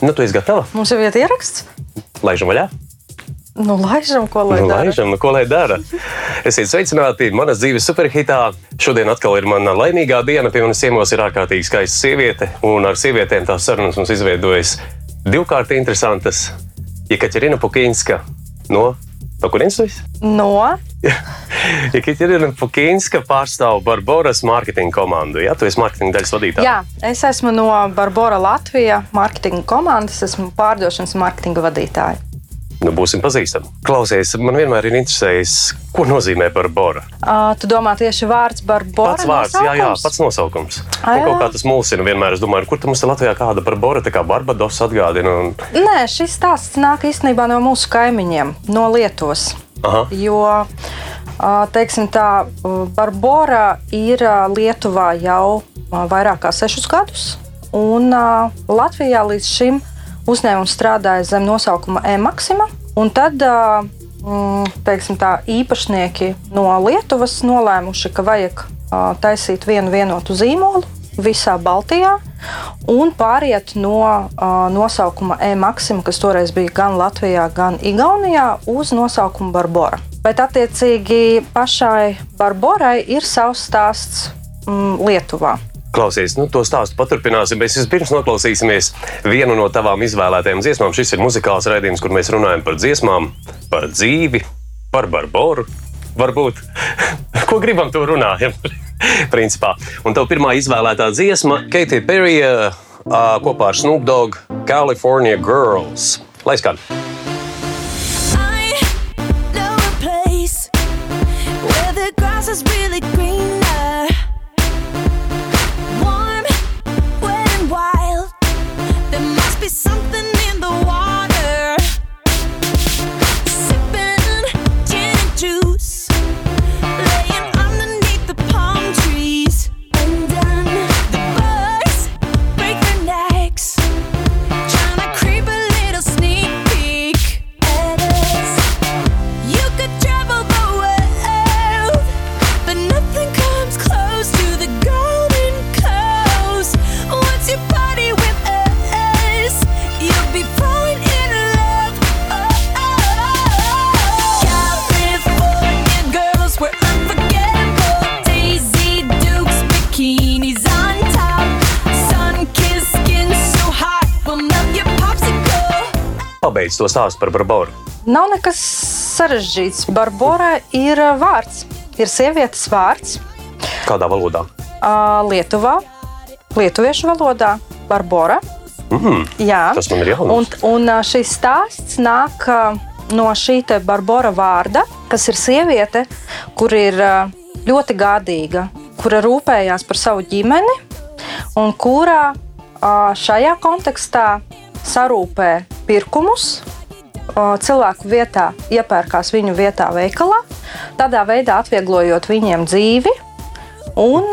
Nu, tu esi gatava? Mums jau ir ieraksts. Laižam vaļā! Nu, laižam, ko lai Nu, dara. laižam, ko lai dara? Esiet sveicināti! Manas dzīves superhitā. Šodien atkal ir mana laimīgā diena. Pie manis ciemos ir ārkārtīgi skaista sieviete. Un ar sievietēm tās sarunas mums izveidojas divkārt interesantas. Jekaterina Pukinska no, no kurienes tu esi? No Jekaterina Pukinska pārstāv Barbaras mārketinga komandu. Jā, tu esi mārketinga daļas vadītāja. Jā, es esmu no Barbara Latvijas marketinga komandas, esmu pārdošanas un marketinga vadītāja. Nu, būsim pazīstami. Klausies, man vienmēr ir interesējis, ko nozīmē Barbara. Uh, tu domā tieši vārds Barbara? Pats vārds, jā, jā, nosaukums? pats nosaukums. Ā, Man kaut jā. kā tas mulsina vienmēr. Es domāju, kur mums Latvijā kāda Barbara, tā kā Barbados atgādina. Un... Nē, šis stāsts nāk īstenībā no mūsu kaimiņiem, no Lietuvas. Aha. Jo, teiksim tā, Barbara ir Lietuvā jau vairāk kā sešus gadus. Un Latvijā līdz šim uzņēmums strādāja zem nosaukuma e-maksima. Un tad mm, teiksim tā, īpašnieki no Lietuvas nolēmuši, ka vajag taisīt vienu vienotu zīmolu visā Baltijā un pāriet no uh, nosaukuma e-maksima, kas toreiz bija gan Latvijā, gan Igaunijā, uz nosaukumu Barbara. Bet, attiecīgi, pašai Barbarai ir savs stāsts mm, Lietuvā. Klausies, nu, to stāstu paturpināsim. Mēs vispirms noklausīsimies vienu no tavām izvēlētajām dziesmām. Šis ir muzikāls raidījums, kur mēs runājam par dziesmām, par dzīvi, par Barbaru. Varbūt, ko gribam, to runājam. Principā. Un tev pirmā izvēlētā dziesma - Perry uh, kopā ar Snoop Dogg California Girls. Lai skan! To stāstu par Barbaru. Nav nekas sarežģīts. Barbara ir vārds, ir sievietes vārds Kādā valodā? Lietuvā, lietuviešu valodā - Barbara. Mm, Jā, tas man ir Un, jaunums. un ā, šis stāsts nāk no šī te Barbara vārda, kas ir sieviete, kur ir ļoti gādīga, kura rūpējās par savu ģimeni un kurā šajā kontekstā sarūpē pirkumus. Cilvēku vietā iepērkās viņu vietā veikalā, tādā veidā atvieglojot viņiem dzīvi. Un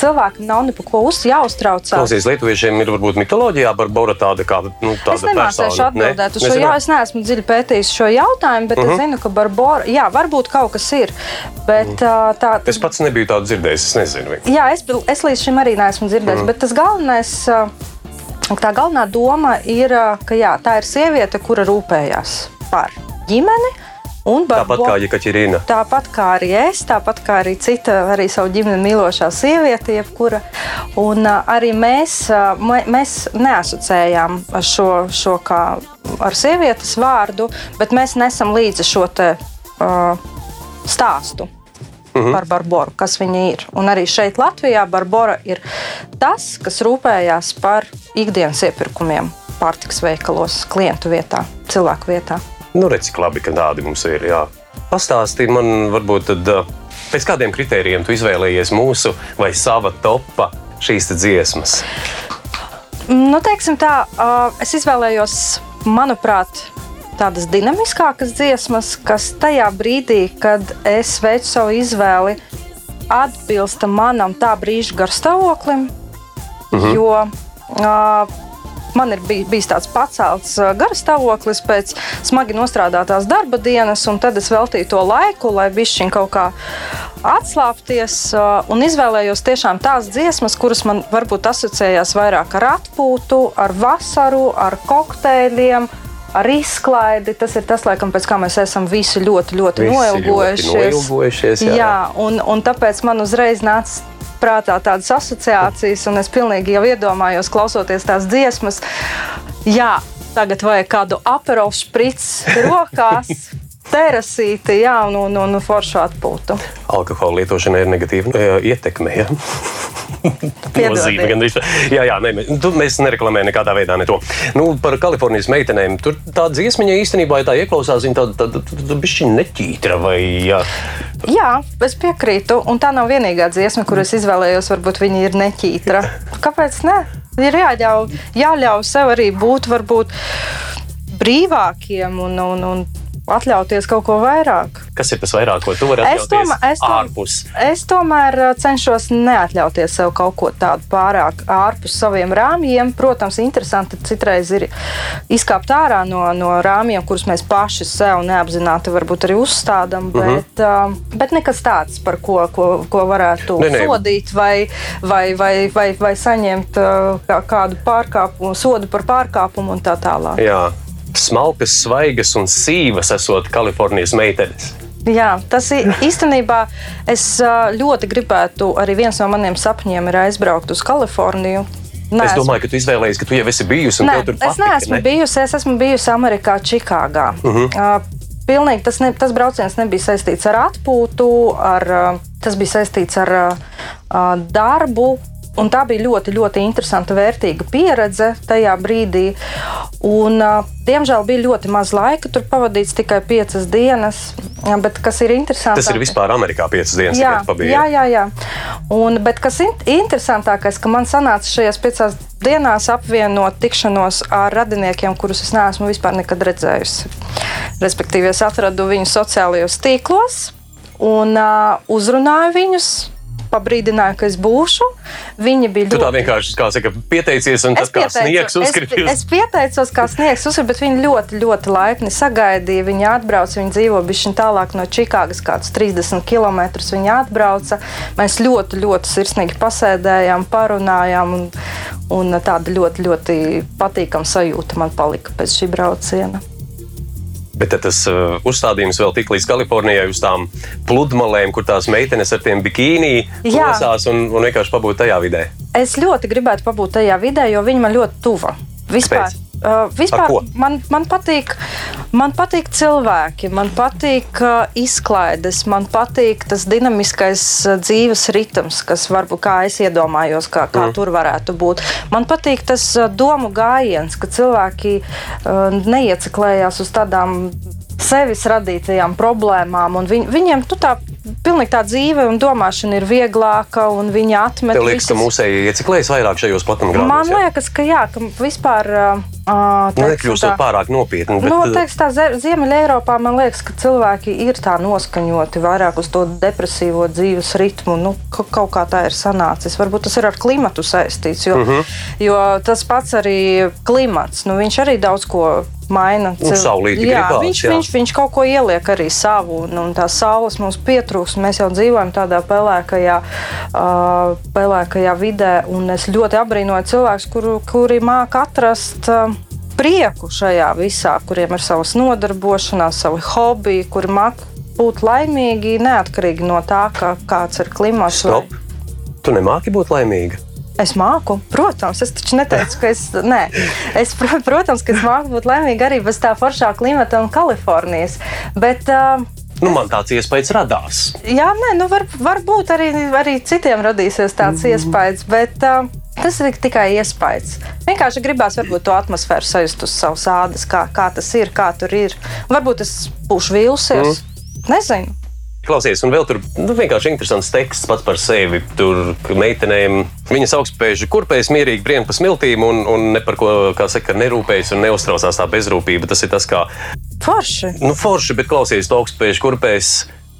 cilvēkam nav ne par ko uz, jāuztraucās. Klausies, Lietuviešiem ir varbūt mitoloģijā Barbara tāda kā nu, tāda Es nemācīšu atbildēt uz šo jautājumu. Nezināt? Es neesmu dziļi pētījis šo jautājumu, bet uh -huh. es zinu, ka Barbara, jā, varbūt kaut kas ir. Bet, uh, tā, Es pats nebiju tādu dzirdējis, es nezinu. viņu. jā, es, es līdz šim arī neesmu dzirdējis. Mm. Bet tas galvenais, uh, tā galvenā doma ir, ka jā, tā ir sieviete, kura rūpējās par ģimeni. un Tāpat kā Jekaterina. Tāpat kā arī es, tāpat kā arī cita, arī savu ģimeni mīlošā sieviete, jebkura. Un arī mēs, mē- mēs neasociējām šo, šo kā ar sievietes vārdu, bet mēs nesam līdzi šo te, uh, stāstu. Par Barboru, kas viņa ir. Un arī šeit, Latvijā, Barbora ir tas, kas rūpējās par ikdienas iepirkumiem pārtiks veikalos, klientu vietā, cilvēku vietā. Nu, redz, cik labi, ka tādi mums ir. Jā. Pastāstīji man, varbūt, tad, uh, pēc kādiem kritērijiem tu izvēlējies mūsu vai sava topa šīs dziesmas. Nu, teiksim tā, es izvēlējos, manuprāt, tādas dinamiskākas dziesmas, kas tajā brīdī, kad es veicu savu izvēli, atbilsta manam tā brīža garstāvoklim. Mhm. Jo ā, man ir bij, bijis tāds pacelts uh, garas stāvoklis pēc smagi nostrādātās darba dienas, un tad es veltīju to laiku, lai bišķiņ kaut kā atslābties, uh, un izvēlējos tiešām tās dziesmas, kuras man varbūt asociējās vairāk ar atpūtu, ar vasaru, ar kokteļiem. Ar izklaidi tas ir tas, laikam, pēc kā mēs esam visi ļoti, ļoti Visi noilgojušies. ļoti noilgojušies, jā. jā un, un tāpēc man uzreiz nāca prātā tādas asociācijas, un es pilnīgi jau iedomājos, klausoties tās dziesmas. Jā, tagad vajag kādu apelsīnu sprici rokās. Terasīti, jā, un, un, un foršu atpūtu. Alkohola lietošana ir negatīva e, ietekme. Ja? Nozīme. Jā, jā, nē, mēs nereklamējam nekādā veidā ne to. Nu, par Kalifornijas meitenēm. Tur tā dziesmiņa īstenībā, ja tā ieklausās, viņa tāda tā, tā, tā bišķiņa neķītra vai jā. Jā, es piekrītu, un tā nav vienīgā dziesma, kuras izvēlējos. Varbūt viņa ir neķītra. Kāpēc? Ne? Ir jāļauj, jāļauj sev arī būt varbūt brīvākiem un, un, un atļauties kaut ko vairāk. Kas ir tas vairāk, ko tu vari Es atļauties tomēr, es, tom, ārpus? es tomēr uh, cenšos neatļauties sev kaut ko tādu pārāk ārpus saviem rāmjiem. Protams, interesanti citreiz ir izkāpt ārā no, no rāmjiem, kurus mēs paši sev neapzināti varbūt arī uzstādām. Mhm. Bet, uh, bet nekas tāds, par ko, ko, ko varētu Ne, ne. sodīt vai, vai, vai, vai, vai saņemt uh, kā, kādu pārkāpumu, sodu par pārkāpumu un tā tālāk. Jā. Smalkas, svaigas un sīvas esot Kalifornijas meitenes. Jā, tas ir īstenībā. Es ļoti gribētu, arī viens no maniem sapņiem ir aizbraukt uz Kaliforniju. Es domāju, ka tu izvēlējies, ka tu jau esi bijusi un Nē, tev tur es patika, neesmu ne? bijusi. Es esmu bijusi Amerikā, Čikāgā. Uh Mhm. -huh. Pilnīgi tas, ne, tas brauciens nebija saistīts ar atpūtu, ar, tas bija saistīts ar darbu. Un tā bija ļoti, ļoti interesanta, vērtīga pieredze tajā brīdī. Un, diemžēl bija ļoti maz laika, tur pavadīts tikai piecas dienas. Bet kas ir interesanti? Tas ir vispār Amerikā piecas dienas, Jā, jā, jā, jā. Un, bet kas ir interesantākais, ka man sanāca šajās piecās dienās apvienot tikšanos ar radiniekiem, kurus es neesmu vispār nekad redzējusi. Respektīvi, es atradu viņus sociālajos tīklos un uh, uzrunāju viņus. Pabrīdināju, ka es būšu. Viņi bija Tu tā ļoti vienkārši kā saka, pieteicies un tas kā sniegs es, uzkritīs. es pieteicos, kā sniegs uzkrīt, bet viņi ļoti, ļoti laipni sagaidīja. Viņi atbrauca, viņi dzīvo bišķiņ tālāk no Čikāgas, kāds 30 km. Viņi atbrauca. Mēs ļoti, ļoti sirsnīgi pasēdējām, parunājām. Un, un tāda ļoti, ļoti patīkama sajūta man palika pēc šī brauciena. Bet tas uh, uzstādījums vēl tik līdz Kalifornijai uz tām pludmalēm, kur tās meitenes ar tiem bikīnī plosās un, un vienkārši pabūt tajā vidē. Es ļoti gribētu pabūt tajā vidē, jo viņi man ļoti tuva. Vispār, Kāpēc? Uh, vispār man, man, patīk, man patīk cilvēki, man patīk uh, izklaides, man patīk tas dinamiskais dzīves ritms, kas varbūt kā es iedomājos, kā, kā mm. tur varētu būt. Man patīk tas domu gājiens, ka cilvēki uh, neieciklējās uz tādām sevis radītajām problēmām. Viņ, viņiem nu, tā, pilnīgi tā dzīve un domāšana ir vieglāka, un viņi atmet Tev liekas, ka visas- mūsēji ieciklējas vairāk šajos platumgrādos? Man jā? liekas, ka jā, ka vispār. Uh, Nu, teiksim nekļūstot tā- pārāk nopietni. Bet, Nu, uh, teiks, tā Zie- Ziemeļa Eiropā man liekas, ka cilvēki ir tā noskaņoti vairāk uz to depresīvo dzīves ritmu. Nu, ka- kaut kā tā ir sanācis. Varbūt tas ir ar klimatu saistīts, jo, uh Mhm. -huh. jo tas pats arī klimats, nu, viņš arī daudz ko maina. Nu, saulīti jā, gribās, viņš, jā. viņš, viņš kaut ko ieliek arī savu, un, un tās saules mums pietrūks. Mēs jau dzīvojam tādā pelēkajā, uh, pelēkajā vidē, un es ļoti apbrīnoju cilvēkus, kuru, kuri māca atrast. Uh, prieku šajā visā, kuriem ir savas nodarbošanās, savi hobiji, kuri māca būt laimīgi neatkarīgi no tā, kā, kāds ir klimats. vai- Stop. Tu nemāki būt laimīga. Es māku, protams, es taču neteicu, ka es. Nē, es, pro- protams, ka es māku būt laimīga arī bez tā foršā klimata un Kalifornijas. Bet, uh, Nu, man tāds iespējas radās. jā, nē, nu var, varbūt arī, arī citiem radīsies tāds mm. iespējas, bet uh, tas ir tikai iespējas. Vienkārši gribās varbūt to atmosfēru sajust uz savas ādas, kā, kā tas ir, kā tur ir. Varbūt es būšu vīlusies. Mm. Nezinu. Klausies, un vēl tur nu, vienkārši interesants teksts pats par sevi. Tur meitenēm viņas augstspējas, kurpējas mierīgi brien pa smiltīm un, un ne par ko, kā saka, nerūpējas un neuztraucās tā bezrūpība. Tas ir tas, kā Forši. nu, forši, bet klausies, tu augstspējas kurpējas.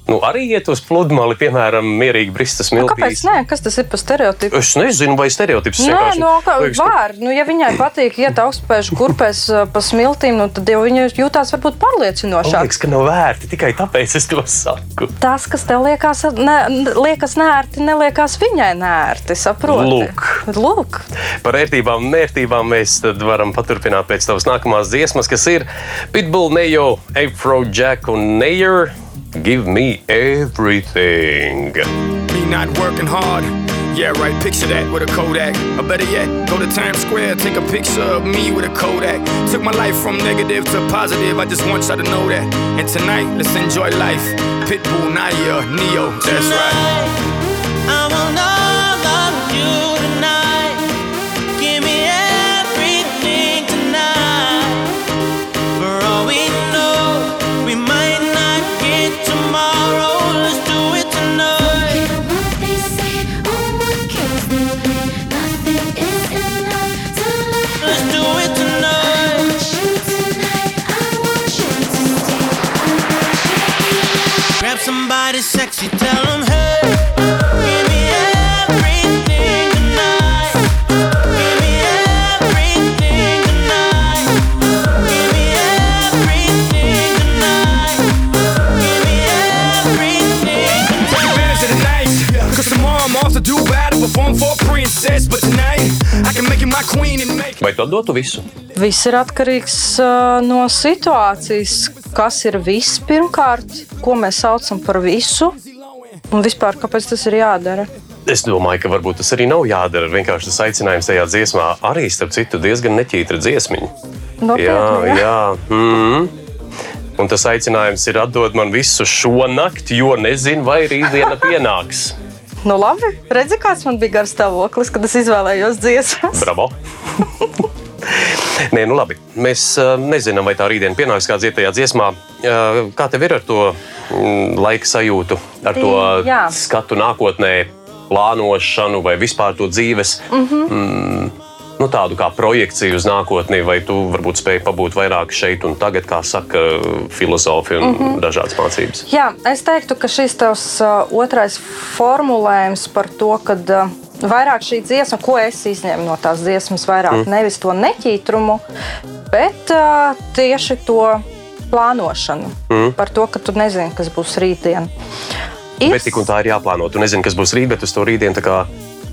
Nu, arī iet uz pludmali, piemēram, mierīgi bristas Nu, kāpēc smiltīs. nē? Kas tas ir par stereotipu? Es nezinu, vai stereotips Nē, vienkārši no, kā, liekas, ka- var. Nu, ja viņai patīk iet augstspēju kurpēs uh, pa smiltīm, nu, tad jau viņa jūtās varbūt Man pārliecinošāk. liekas, ka nav vērti tikai tāpēc es to saku. Tas, kas tev liekas, ne, liekas nērti, neliekas viņai nērti. Saproti? Lūk. Lūk. Par ērtībām un nērtībām mēs varam paturpināt pēc tavas nākamās dziesmas, kas ir Pitbull, Nejo, Afrojack un Neyer. Give me everything. Me not working hard. Yeah, right. Picture that with a Kodak. Or better yet, go to Times Square, take a picture of me with a Kodak. Took my life from negative to positive. I just want y'all to know that. And tonight, let's enjoy life. Pitbull, Naya, Neo. That's right. I want all Vai tu atdotu visu? Viss ir atkarīgs uh, no situācijas, kas ir viss pirmkārt, ko mēs saucam par visu. Un vispār, kāpēc tas ir jādara? Es domāju, ka varbūt tas arī nav jādara. Vienkārši tas aicinājums tajā dziesmā arī, starp citu, diezgan neķītra dziesmiņa. Nopietni, Jā, jā. jā. Mm. Un tas aicinājums ir atdot man visu šo nakti, jo nezinu, vai rītdiena pienāks. Nu, labi, redzi, kāds man bija garš stāvoklis, kad es izvēlējos dziesmas. Bravo! Nē, nu labi. Mēs uh, nezinām, vai tā rītdiena pienāks kā dzirdētajā dziesmā. Uh, kā tev ir ar to mm, laika sajūtu, ar to Jā. skatu nākotnē, plānošanu vai vispār to dzīves? Mm -hmm. mm, nu, tādu kā projekciju uz nākotni, vai tu varbūt spēj pabūt vairāk šeit un tagad, kā saka filozofi un mm -hmm. dažādas mācības. Jā, es teiktu, ka šis tavs uh, otrais formulējums par to, ka uh, vairāk šī dziesma, ko es izņēmu no tās dziesmas, vairāk mm. nevis to neķītrumu, bet uh, tieši to plānošanu. Mm. Par to, ka tu nezini, kas būs rītdien. Ir Bet tik un tā ir jāplāno. Tu nezini, kas būs rīt, bet uz to rītdienu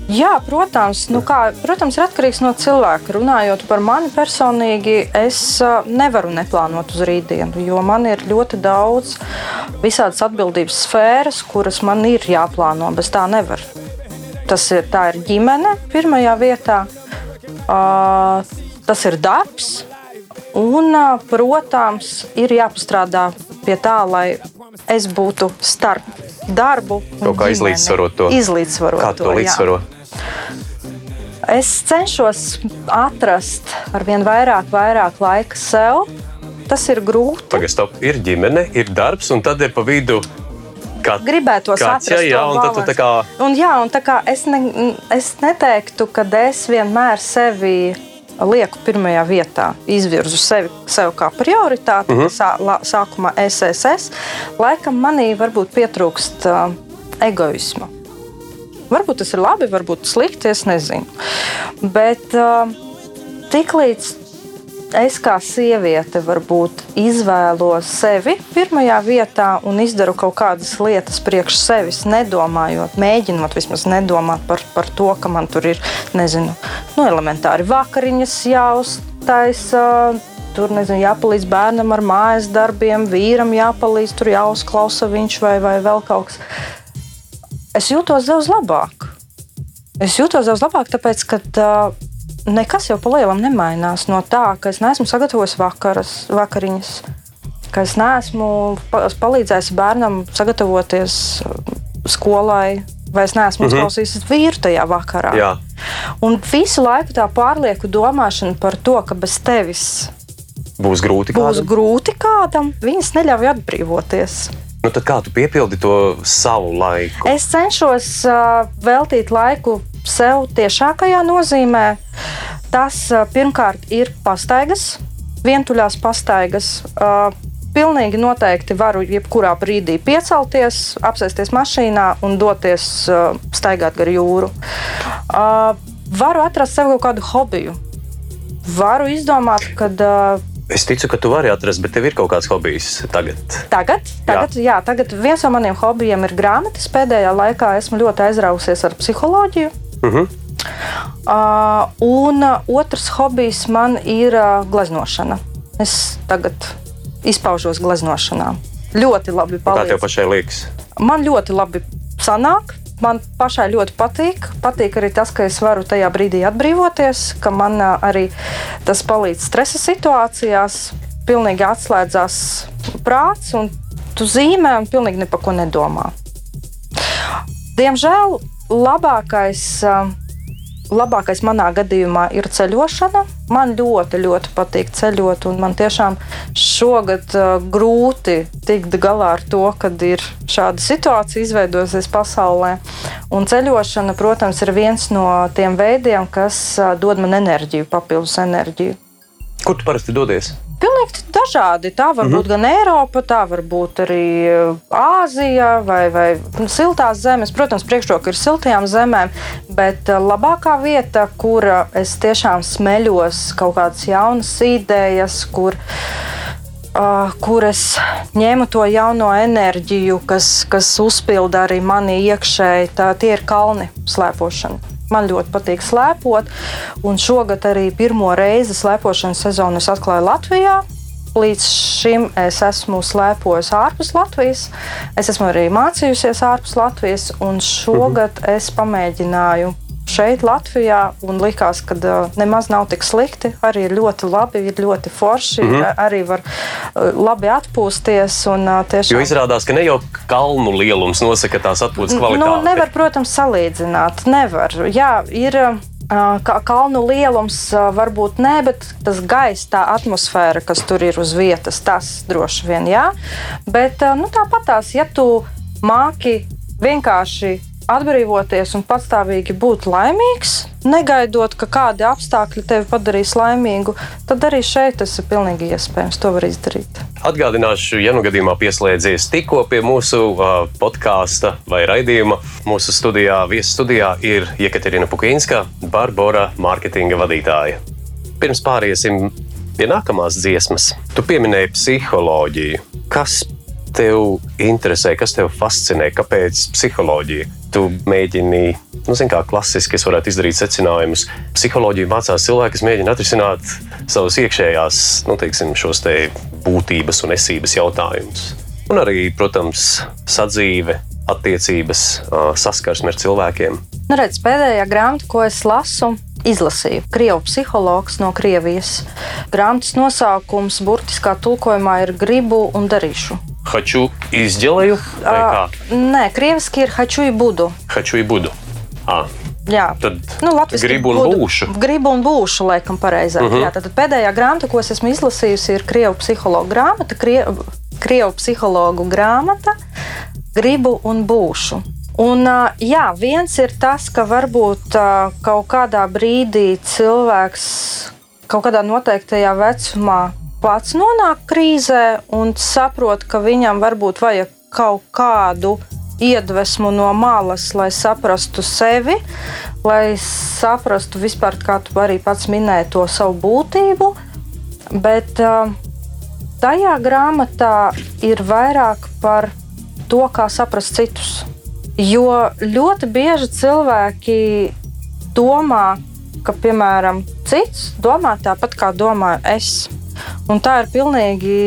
Jā, protams, nu kā, protams, ir atkarīgs no cilvēka. Runājot par mani personīgi, es nevaru neplānot uz rītdienu, jo man ir ļoti daudz visādas atbildības sfēras, kuras man ir jāplāno. Bez tā nevar. Tas ir, tā ir ģimene pirmajā vietā, ā, tas ir darbs. Un, ā, protams, ir jāpastrādā pie tā, lai es būtu starp darbu Kaut kā ģimeni. izlīdzsvarot to. Izlīdzsvarot kā to jā. līdzsvarot. Es cenšos atrast ar vien vairāk, vairāk laika sev. Tas ir grūti. Stop, ir ģimene, ir darbs, un tad ir pa vidu. Kā, Gribētos kāds, atrast jā, jā, to un tad tā kā. Un, jā, un tā kā es, ne, es neteiktu, ka es vienmēr sevi lieku pirmajā vietā, izvirzu sevi sev kā prioritāti. Uh Mhm. -huh. Sā, la, sākumā SSS. Laikam manī varbūt pietrūkst uh, egoisma. Varbūt tas ir labi, varbūt slikti, es nezinu. Bet uh, tiklīdz es kā sieviete varbūt izvēlos sevi pirmajā vietā un izdaru kaut kādas lietas priekš sevis, nedomājot, mēģinot vismaz nedomāt par, par to, ka man tur ir, nezinu, nu, elementāri vakariņas jāuztaisa. Tur nezinu, jāpalīdz bērnam ar mājas darbiem, vīram jāpalīdz, tur jāuzklausa viņš vai, vai vēl kaut kas. Es jūtos daudz labāk. Es jūtos daudz labāk, tāpēc, ka uh, nekas jau palielam nemainās no tā, ka es neesmu sagatavojis vakaras, vakariņas, ka es neesmu pa- palīdzējis bērnam sagatavoties skolai, vai es neesmu uzklausījis vīru tajā vakarā. Jā. Un visu laiku tā pārlieku domāšana par to, ka bez tevis būs grūti. būs kādam. grūti kādam, viņas neļauj atbrīvoties. Nu, tad kā tu piepildi to savu laiku? Es cenšos uh, veltīt laiku sev tiešākajā nozīmē. Tas uh, pirmkārt ir pastaigas, vientuļās pastaigas. Uh, pilnīgi noteikti varu jebkurā brīdī piecelties, apsēsties mašīnā un doties uh, staigāt gar jūru. Uh, varu atrast sev kaut kādu hobiju. Varu izdomāt, ka uh, Es ticu, ka tu vari atrast, bet tev ir kaut kāds hobijs tagad. Tagad, tagad, jā. Jā, tagad viens no maniem hobijiem ir grāmatas. Pēdējā laikā esmu ļoti aizrausies ar psiholoģiju. Uh -huh. Uh, un uh, otrs hobijs man ir uh, gleznošana. Es tagad izpaužos gleznošanā. Ļoti labi Kā tev palīdz. pašai liekas? Man ļoti labi sanāk. Man pašai ļoti patīk. Patīk arī tas, ka es varu tajā brīdī atbrīvoties, ka man arī tas palīdz stresa situācijās. Pilnīgi atslēdzās prāts, un tu zīmē, un pilnīgi ne par ko nedomā. Diemžēl labākais, ā, labākais manā gadījumā ir ceļošana. Man ļoti, ļoti patīk ceļot, un man tiešām šogad uh, grūti tikt galā ar to, kad ir šāda situācija izveidojusies pasaulē. Un ceļošana, protams, ir viens no tiem veidiem, kas uh, dod man enerģiju, papildus enerģiju. Kur tu parasti dodies? Pilnīgi dažādi. Tā var būt gan Eiropa, tā var būt arī uh, Āzija vai, vai nu, siltās zemes. Protams, priekšroka ir siltajām zemēm, bet uh, labākā vieta, kur uh, es tiešām smeļos kaut kādas jaunas idejas, kur, uh, kur es ņēmu to jauno enerģiju, kas, kas uzpilda arī mani iekšēji, tā, tie ir kalni slēpošana. Man ļoti patīk slēpot, un šogad arī pirmo reizi slēpošanas sezonu es atklāju Latvijā. Līdz šim es esmu slēpojis ārpus Latvijas. Es esmu arī mācījusies ārpus Latvijas, un šogad es pamēģināju šeit, Latvijā, un likās, ka nemaz nav tik slikti. Arī ir ļoti labi, ir ļoti forši, mm -hmm. arī var labi atpūsties. Un, tiešām... Jo izrādās, ka ne jau kalnu lielums nosaka tās atpūtas kvalitāti. Nu, nevar, protams, salīdzināt. Nevar. Jā, ir. Kā kalnu lielums varbūt nē, bet tas gaiss, tā atmosfēra, kas tur ir uz vietas, tas droši vien jā. Bet nu, tāpat tās, ja tu māki vienkārši atbrīvoties un patstāvīgi būt laimīgs, negaidot, ka kādi apstākļi tevi padarīs laimīgu, tad arī šeit tas ir pilnīgi iespējams. To var izdarīt. Atgādināšu, ja nu gadījumā pieslēdzies tikko pie mūsu uh, podkāsta vai raidījuma, mūsu studijā, viesu studijā ir Jekaterina Pukinska, Barbara, mārketinga vadītāja. Pirms pāriesim pie nākamās dziesmas, tu pieminēji psiholoģiju. Kas tev interesē, kas tev fascinē, kāpēc psiholoģija? Tu mēģini, nu, kā klasiski es varētu izdarīt secinājumus. Psiholoģija mācās cilvēki, kas mēģina atrisināt savus iekšējās, nu, teiksim, šos te būtības un esības jautājumus. Un arī, protams, sadzīve, attiecības, saskarsme ar cilvēkiem. Nu, redz, pēdējā grāmata, ko es lasu, izlasīju. Krievu psihologs no Krievijas. Grāmatas nosaukums burtiskā tulkojumā ir Gribu un darīšu. Izģelēju, vai kā? Ā, Nē, krieviski ir Haču i budu. Haču i budu. À, Jā, Tad nu, gribu un budu. būšu. Gribu un būšu, laikam, pareizāk. Uh Mhm. -huh. Jā, tad pēdējā grāmata, ko es esmu izlasījusi, ir Krievu psihologa grāmata, Krievu psihologu grāmata Gribu un būšu. Un, jā, viens ir tas, ka varbūt kaut kādā brīdī cilvēks kaut kādā noteiktajā vecumā pats nonāk krīzē un saprot, ka viņam varbūt vajag kaut kādu iedvesmu no malas, lai saprastu sevi, lai saprastu vispār, kā tu arī pats minēji to savu būtību. Bet tajā grāmatā ir vairāk par to, kā saprast citus. Jo ļoti bieži cilvēki domā, ka, piemēram, cits domā tāpat, kā domāju es. Un tā ir pilnīgi,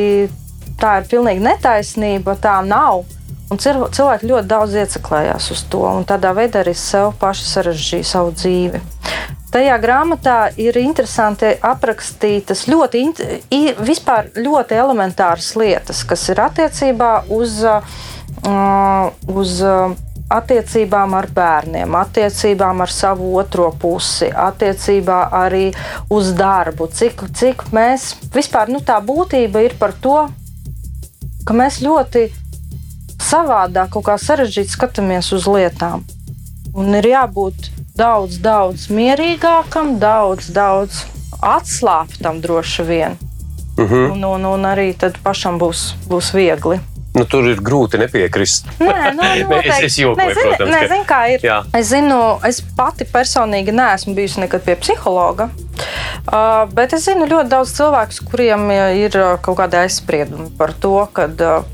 tā ir pilnīgi netaisnība, tā nav. Un cil- cilvēki ļoti daudz ieceklējās uz to, un tādā veidā arī sev paši sarežģīja savu dzīvi. Tajā grāmatā ir interesanti aprakstītas ļoti, vispār ļoti elementāras lietas, kas ir attiecībā uz, uh, uz uh, attiecībām ar bērniem, attiecībām ar savu otro pusi, attiecībā arī uz darbu. Cik, cik mēs vispār nu, tā būtība ir par to, ka mēs ļoti savādāk, kaut kā sarežģīti skatāmies uz lietām. Un ir jābūt daudz, daudz mierīgākam, daudz, daudz atslābtam droši vien. Mhm. Uh -huh. un, un, un arī tad pašam būs, būs viegli. Nu, tur ir grūti nepiekrist. Nē, nu, Nē, es, es jokoju, Nē, zini, protams. nē, zini, kā ir. Jā. Es zinu, es pati personīgi neesmu bijusi nekad pie psihologa. Uh, bet es zinu ļoti daudz cilvēku, kuriem ir kaut kāda aizsprieduma par to, ka uh,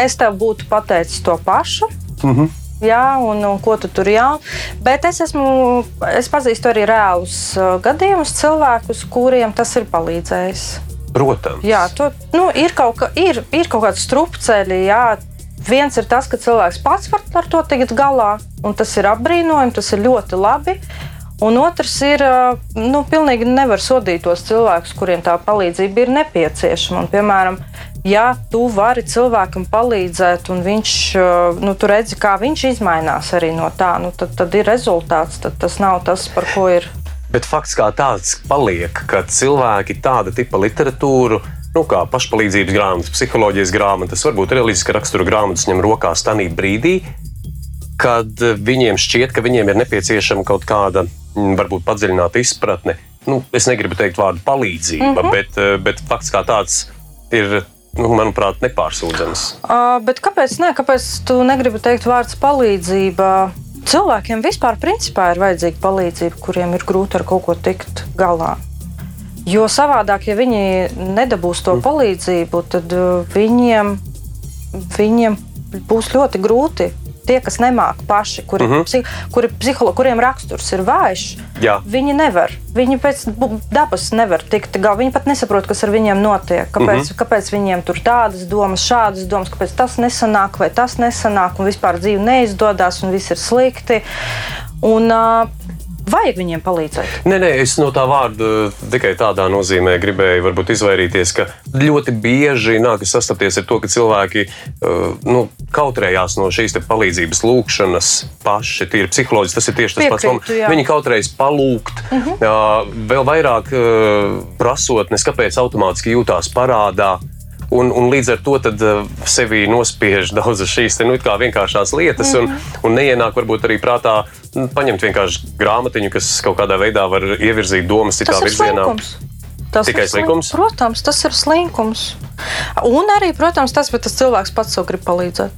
es tev būtu pateicis to pašu. Mm -hmm. Jā, un, un ko tu tur jā. Bet es, esmu, es pazīstu arī reālus gadījumus, cilvēkus, kuriem tas ir palīdzējis. Protams. Jā, to, nu, ir, kaut ka, ir, ir kaut kāds strupceļi. Jā. Viens ir tas, ka cilvēks pats var ar to tikt galā, un tas ir apbrīnojami, tas ir ļoti labi. Un otrs ir, nu, pilnīgi nevar sodīt tos cilvēkus, kuriem tā palīdzība ir nepieciešama. Un, piemēram, ja tu vari cilvēkam palīdzēt, un viņš, nu, tu redzi, kā viņš izmainās arī no tā, nu, tad, tad ir rezultāts. Tad tas nav tas, par ko ir Bet fakts kā tāds paliek, ka cilvēki tāda tipa literatūru, nu, kā pašpalīdzības grāmatas, psiholoģijas grāmatas, varbūt reliģiska rakstura grāmatas ņem rokās tajā brīdī, kad viņiem šķiet, ka viņiem ir nepieciešama kaut kāda, mm, varbūt padziļināta izpratne. Nu, es negribu teikt vārdu palīdzība, mm -hmm. bet, eh, bet fakts kā tāds ir, nu, manuprāt, nepārsūdzams. Uh, bet kāpēc, ne, kāpēc tu negribi teikt vārdu palīdzība? Cilvēkiem vispār principā ir vajadzīga palīdzība, kuriem ir grūti ar kaut ko tikt galā. Jo savādāk, ja viņi nedabūs to palīdzību, tad uh, viņiem, viņiem būs ļoti grūti. Tie, kas nemāķi paši, kuri, uh -huh. psi, kuri psiholo, kuriem raksturs ir vājš, Jā. viņi nevar. Viņi pēc dabas nevar tikt galā. Viņi pat nesaprot, kas ar viņiem notiek. Kāpēc, uh -huh. kāpēc viņiem tur tādas domas, šādas domas, kāpēc tas nesanāk vai tas nesanāk, un vispār dzīve neizdodas, un viss ir slikti. Un, uh, vajag viņiem palīdzēt. Nē, nē, es no tā vārda tikai tādā nozīmē gribēju varbūt izvairīties, ka ļoti bieži nākas sastapties ar to, ka cilvēki uh, nu, kautrējās no šīs palīdzības lūgšanas paši. Tīri psiholoģiski tas ir tieši tas pats. Piekrītu, jā. Mhm. Viņi kautrējas palūgt, uh -huh. vēl vairāk uh, prasot, nes kāpēc automātiski jūtās parādā. Un, un līdz ar to uh, sevi nospiež daudzas šīs nu, vienkāršās lietas, un, Mhm. un neienāk varbūt arī prātā nu, paņemt vienkārši grāmatiņu, kas kaut kādā veidā var ievirzīt domas citā virzienā. slinkums. Tas Tikai ir slink- slinkums? Protams, tas ir slinkums. Un arī, protams, tas, ka tas cilvēks pats sev grib palīdzēt.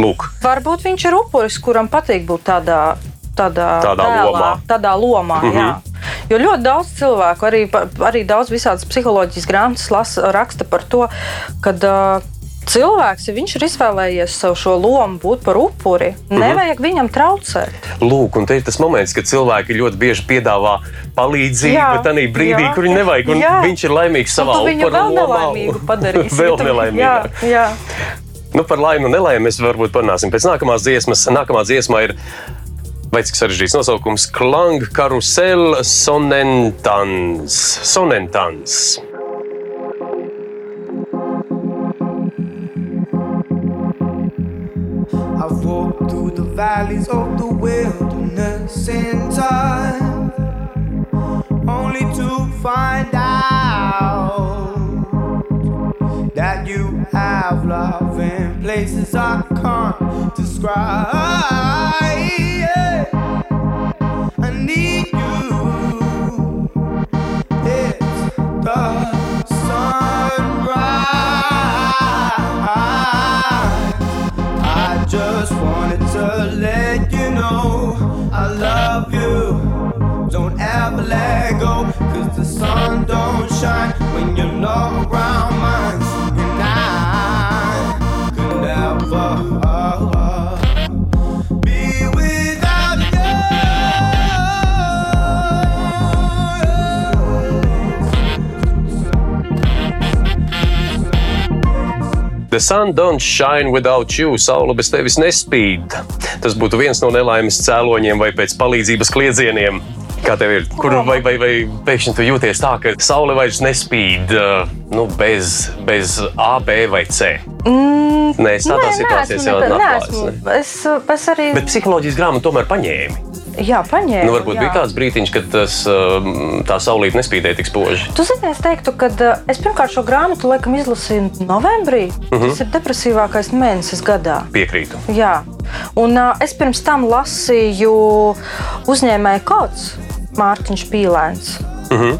Lūk, Varbūt viņš ir upuris, kuram patīk būt tādā, tādā, Tādā tēlā, lomā. Tādā lomā mm -hmm. jā. Jo ļoti daudz cilvēku, arī, arī daudz visādas psiholoģijas grāmatas lasa, raksta par to, ka uh, cilvēks, ja viņš ir izvēlējies savu šo lomu būt par upuri, mm. -hmm. nevajag viņam traucēt. lūk, un te ir tas moments, kad cilvēki ļoti bieži piedāvā palīdzību, Jā, bet tādā brīdī, jā, kur viņi nevajag, un jā. viņš ir laimīgs savā tu viņu upura vēl lomā. nelaimīgu padarīsi. vēl viņu- nelaimīgāk. Jā, jā. Nu, par laimi un nelaimi mēs varbūt parunāsim pēc nākamās dziesmas. Nākamā dziesma ir. Vai cik sarežģīts nosaukums? Klang, karusel, sonentans. sonentans. I've walked through the valleys of the wilderness in time, only to find out that you have love in places I can't describe. Don't shine when you're not around mine. And I could never be without The sun don't shine without you. Saula bez tevis nespīd. Tas būtu viens no nelaimes cēloņiem vai pēc palīdzības kliedzieniem. Kā tev ir? Kur vai, vai, vai pēkšņi tu jūties tā, ka saule vairs nespīd uh, nu, bez, bez A, B vai C? Mm, Nē, es tādā situācijā jau nekad- neesmu. Es, es arī Bet psiholoģijas grāmatu tomēr paņēmi. jā, paņēmu. Nu, varbūt jā. bija kāds brīdiņš, kad tas, um, tā saulīte nespīdēja tik spoži. Tu zini, es teiktu, ka uh, es pirmkārt šo grāmatu laikam izlasīju novembrī. Uh Mhm. -huh. Tas ir depresīvākais mēnesis gadā. Piekrītu. Jā. Un uh, es pirms tam lasīju uzņēmēju kods Mārtiņš Pīlēns. Mhm.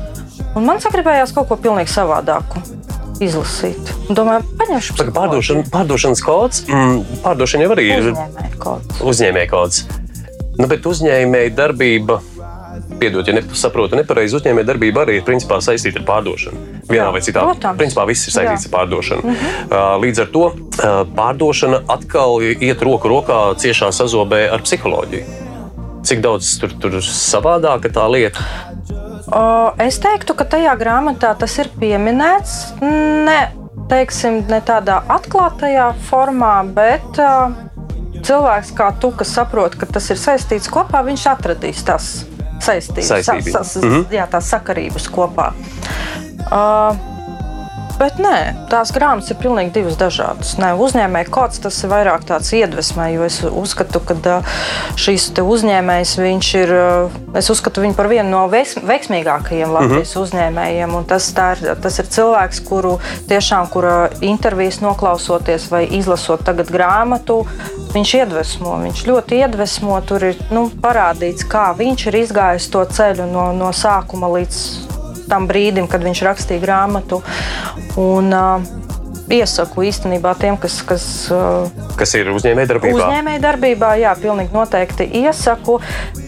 Un man sagribējās kaut ko pilnīgi savādāku izlasīt. Domāju, paņemšu Saka, pārdošana, pārdošanas kods. Mm, pārdošana jau arī ir uzņēmēja kods. Nu, bet uzņēmēja darbība, piedod, ja nesaprotu nepareizi, uzņēmēja darbība arī ir principā saistīta ar pārdošanu. Vienā Jā, vai citā protams. Principā viss ir saistīts Jā. ar pārdošanu. Uh, Līdz ar to uh, pārdošana atkal iet roku rokā ciešā sazobē ar psiholoģiju. Cik daudz tur ir savādāka tā lieta? O, Es teiktu, ka tajā grāmatā tas ir pieminēts. Ne, teiksim, ne tādā atklātajā formā, bet uh, cilvēks kā tu, kas saprot, ka tas ir saistīts kopā, viņš atradīs tās saistības, Saistības. sa- sa- Mhm. jā, tās sakarības kopā. Uh, Bet nē, tās grāmatas ir pilnīgi divas dažādas. Nē, uzņēmēja kods tas ir vairāk tāds iedvesmē, jo es uzskatu, ka šīs uzņēmējs viņš ir. Es uzskatu viņu par vienu no veiks- veiksmīgākajiem Latvijas uzņēmējiem. un Tas, tā ir, tas ir cilvēks, kuru tiešām kura intervijas noklausoties vai izlasot tagad grāmatu, viņš iedvesmo. Viņš ļoti iedvesmo. Tur ir nu, parādīts, kā viņš ir izgājis to ceļu no, no sākuma līdz tam brīdim, kad viņš rakstīja grāmatu. Un, iesaku īstenībā tiem, kas, kas Kas ir uzņēmēja darbībā? uzņēmēja darbībā, jā, pilnīgi noteikti iesaku.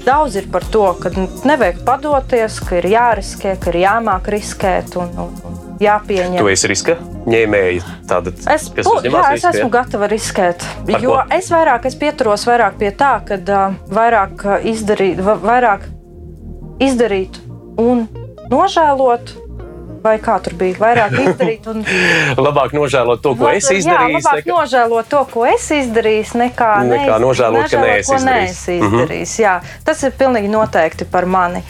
Daudz ir par to, ka nevajag padoties, ka ir jāriskē, ka ir jāmāk riskēt un, un, jāpieņem. Tu esi riska ņēmēji. Tātad, Es, bu- jā, es risku, esmu gatava riskēt. Par Jo ko? es vairāk es pieturos vairāk pie tā, ka uh, vairāk izdarīt, va- vairāk izdarīt un nožēlot. Vai kā tur bija? Vairāk izdarīt un Labāk nožēlot to, ko es izdarīju. Labāk nožēlot to, ko es izdarīju, nekā, Nekā nožēlot, ka neesi ko izdarījis. neesi izdarījis. Jā, tas ir pilnīgi noteikti par mani.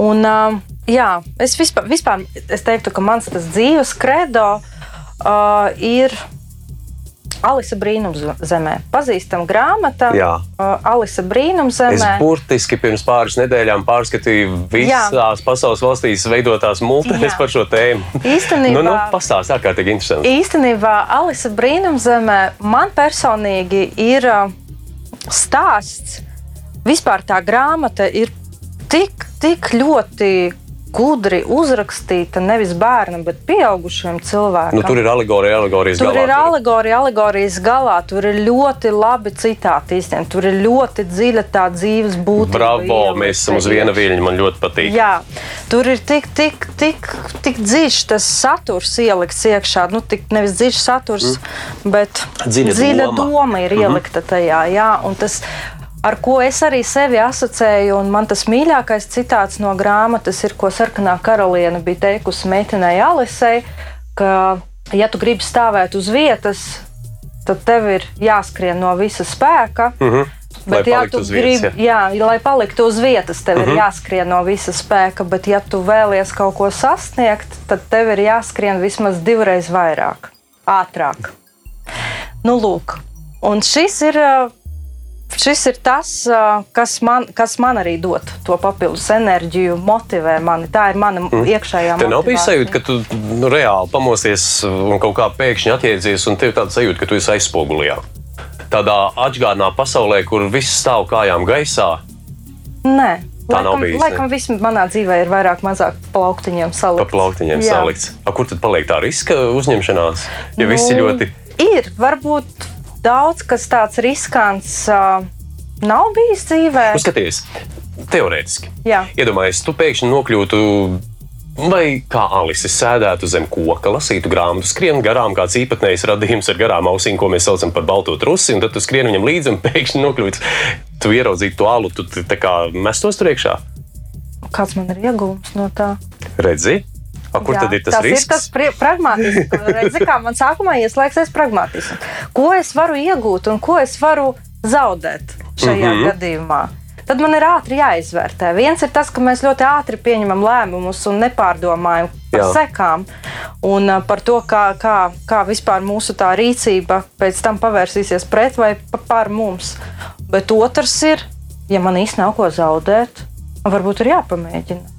Un, um, jā, es vispār, vispār es teiktu, ka mans dzīves kredo uh, ir. Alisa Brīnumzemē. Pazīstama grāmata. Jā. Uh, Alisa Es Brīnumzemē. burtiski pirms pāris nedēļām pārskatīju visās pasaules valstīs veidotās Jā. par šo tēmu. Īstenībā- nu, nu, pastāst, ārkārtīgi interesanti. Īstenībā Alisa Brīnumzemē man personīgi ir uh, stāsts. Vispār tā grāmata ir tik, tik ļoti gudri uzrakstīta nevis bērnam, bet pieaugušiem cilvēkiem. Nu, tur ir alegorija, alegorijas Tur galā. ir alegorija, alegorijas galā, tur ir ļoti labi citāti izteikt. Tur ir ļoti dziļa tā dzīves būtība. Bravo, ielikta, mēs esam uz viena viļņa. Man ļoti patīk. Jā, tur ir tik, tik, tik, tik dziļš tas saturs ielikts iekšā. Nu, tik nevis dziļš saturs, mm. bet Dziļa dziļa doma. doma ir ielikta tajā. Jā, un tas, ar ko es arī sevi asociēju, un man tas mīļākais citāts no grāmatas ir, ko sarkanā karaliene bija teikusi meitenei Alisei, ka, ja tu gribi stāvēt uz vietas, tad tev ir jāskrien no visa spēka. Mm -hmm. Lai Bet, ja paliktu tu uz vietas, gribi, jā, lai paliktu uz vietas, tev uh -huh. ir jāskrien no visa spēka, bet, ja tu vēlies kaut ko sasniegt, tad tev ir jāskrien vismaz divreiz vairāk, ātrāk. Nu, lūk, un šis ir. Šis ir tas, kas man, kas man arī dod to papildus enerģiju, motivē mani. Tā ir mana mm. iekšējā Tev nav bijis sajūta, ka tu nu, reāli pamosies un kaut kā pēkšņi atjēdzies, un tev ir tāda sajūta, ka tu esi aizspogulijā. Tādā atgādnā pasaulē, kur viss stāv kājām gaisā. Nē, Tā nav laikam, bijis, ne? laikam viss manā dzīvē ir vairāk mazāk plauktiņiem Pa salikts. plauktiņiem Jā. salikts. A, kur tad paliek tā riska uzņemšanās? Ja viss ir Nu, ļoti. Ir varbūt daudz kas tāds riskants. Uh, nav bijis dzīvē. Nu, skaties, teorētiski. Jā. Iedomājieties, tu pēkšņi nokļūtu. Vai kā Alise sēdētu zem koka, lasītu grāmatu, skrien garām kāds īpatnējs radījums ar garām ausīm, ko mēs saucam par balto trusi, un tad tu skrien viņam līdzi un pēkšņi nokļūtu. Tu ieraudzītu to alu, tu tā kā mestos tur iekšā. Kāds man ir iegūms no tā? Redzi? A, kur Jā, tad ir tas, tas risks? ir tas pragmatisks. Redzi, kā man sākumā ieslēgsies pragmatisms. Ko es varu iegūt un ko es varu zaudēt šajā mm. -hmm. gadījumā? Tad man ir ātri jāizvērtē. Viens ir tas, ka mēs ļoti ātri pieņemam lēmumus un nepārdomājam par Jā. sekām un par to, kā, kā, kā vispār mūsu tā rīcība pēc tam pavērsīsies pret vai pa- par mums. Bet otrs ir, ja man īstenībā nav ko zaudēt, varbūt ir jāpamēģina.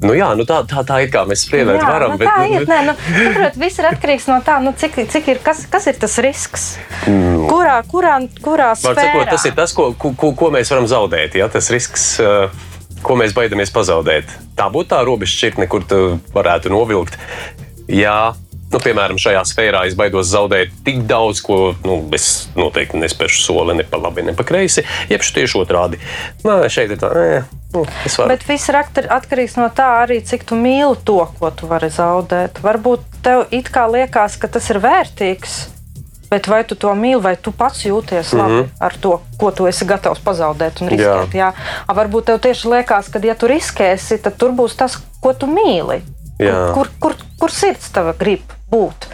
Nu, jā, nu tā, tā, tā ir kā mēs spriedāt Jā, varam. nu, bet, tā nu, ir. Nē, nu, saprot, viss ir atkarīgs no tā, nu, cik, cik ir, kas, kas ir tas risks. Mm. Kurā, kurā, kurā sakot, tas ir tas, ko, ko, ko- mēs varam zaudēt. Ja? Tas risks, uh, ko mēs baidamies pazaudēt. Tā būtu tā robeža šķirtne, kur tu varētu novilkt. Jā, nu, piemēram, šajā sfērā es baidos zaudēt tik daudz, ko nu, es noteikti nespēšu soli ne pa labi, ne pa kreisi. Jeb tieši otrādi. Nē, šeit ir tā, nē, nu, es varu. Bet viss ir atkarīgs no tā, arī cik tu mīli to, ko tu vari zaudēt. Varbūt tev it kā liekas, ka tas ir vērtīgs. Bet vai tu to mīli, vai tu pats jūties labi mm -hmm. ar to, ko tu esi gatavs pazaudēt un riskēt? Jā. Jā. A, varbūt tev tieši liekas, ka, ja tu riskēsi, tad tur būs tas, ko tu mīli. Jā. Kur, kur, kur sirds tava grib būt?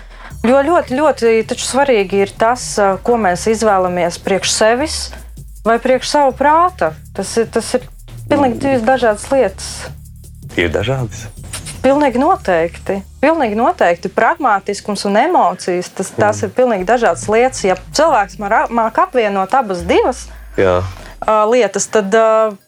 Jo ļoti, ļoti svarīgi ir tas, ko mēs izvēlamies priekš sevis vai priekš savu prāta. Tas ir, tas ir pilnīgi divas dažādas lietas. Ir dažādas. Pilnīgi noteikti. Pilnīgi noteikti. Pragmātiskums un emocijas tas, tās ir pilnīgi dažādas lietas. Ja cilvēks māca apvienot abas divas Jā. Lietas, tad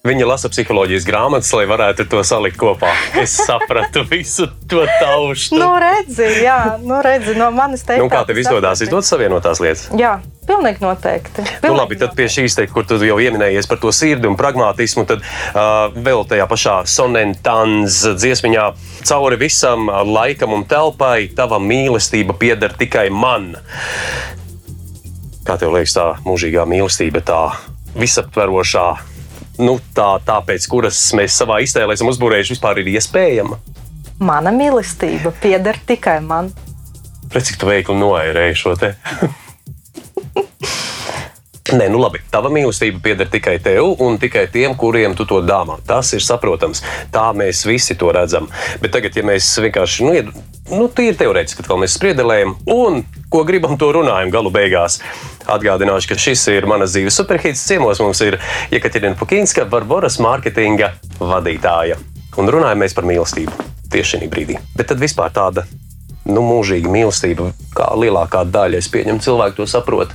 Viņa lasa psiholoģijas grāmatas, lai varētu to salikt kopā. Es sapratu visu to taušu. nu, redzi, jā, nu, redzi, no manis teikt. Nu, kā tev izdodas izdot savienotās lietas? Jā, pilnīgi noteikti. Nu, Pilnīgi labi, tad pie šīs, te, kur tu jau pieminējies par to sirdi un pragmatismu, tad uh, vēl tajā pašā sonentāns dziesmiņā cauri visam laikam un telpai tava mīlestība pieder tikai man. Kā tev liekas, tā mūžīgā mīlestība, tā visaptverošā, nu, tā, tā pēc kuras mēs savā iztēlē esam uzbūvējuši, vispār ir iespējama? Mana mīlestība pieder tikai man. Redz, cik tu veikli noērēji šo te. Nē, nu labi. Tava mīlestība pieder tikai tev un tikai tiem, kuriem tu to dāvā. Tas ir saprotams. Tā mēs visi to redzam. Bet tagad, ja mēs vienkārši, nu, ied- nu tīri teorētiski, atkal mēs spriedelējam un ko gribam, to runājam galu beigās. Atgādināšu, ka šis ir manas dzīves superhits. Ciemos mums ir Jekaterina Pukinska, Barbaras mārketinga vadītāja. Un runājam mēs par mīlestību tieši šī brīdī. Bet tad vispār tāda nu, mūžīga mīlestība, kā lielākā daļa, es pieņemu, cilvēku to saprot,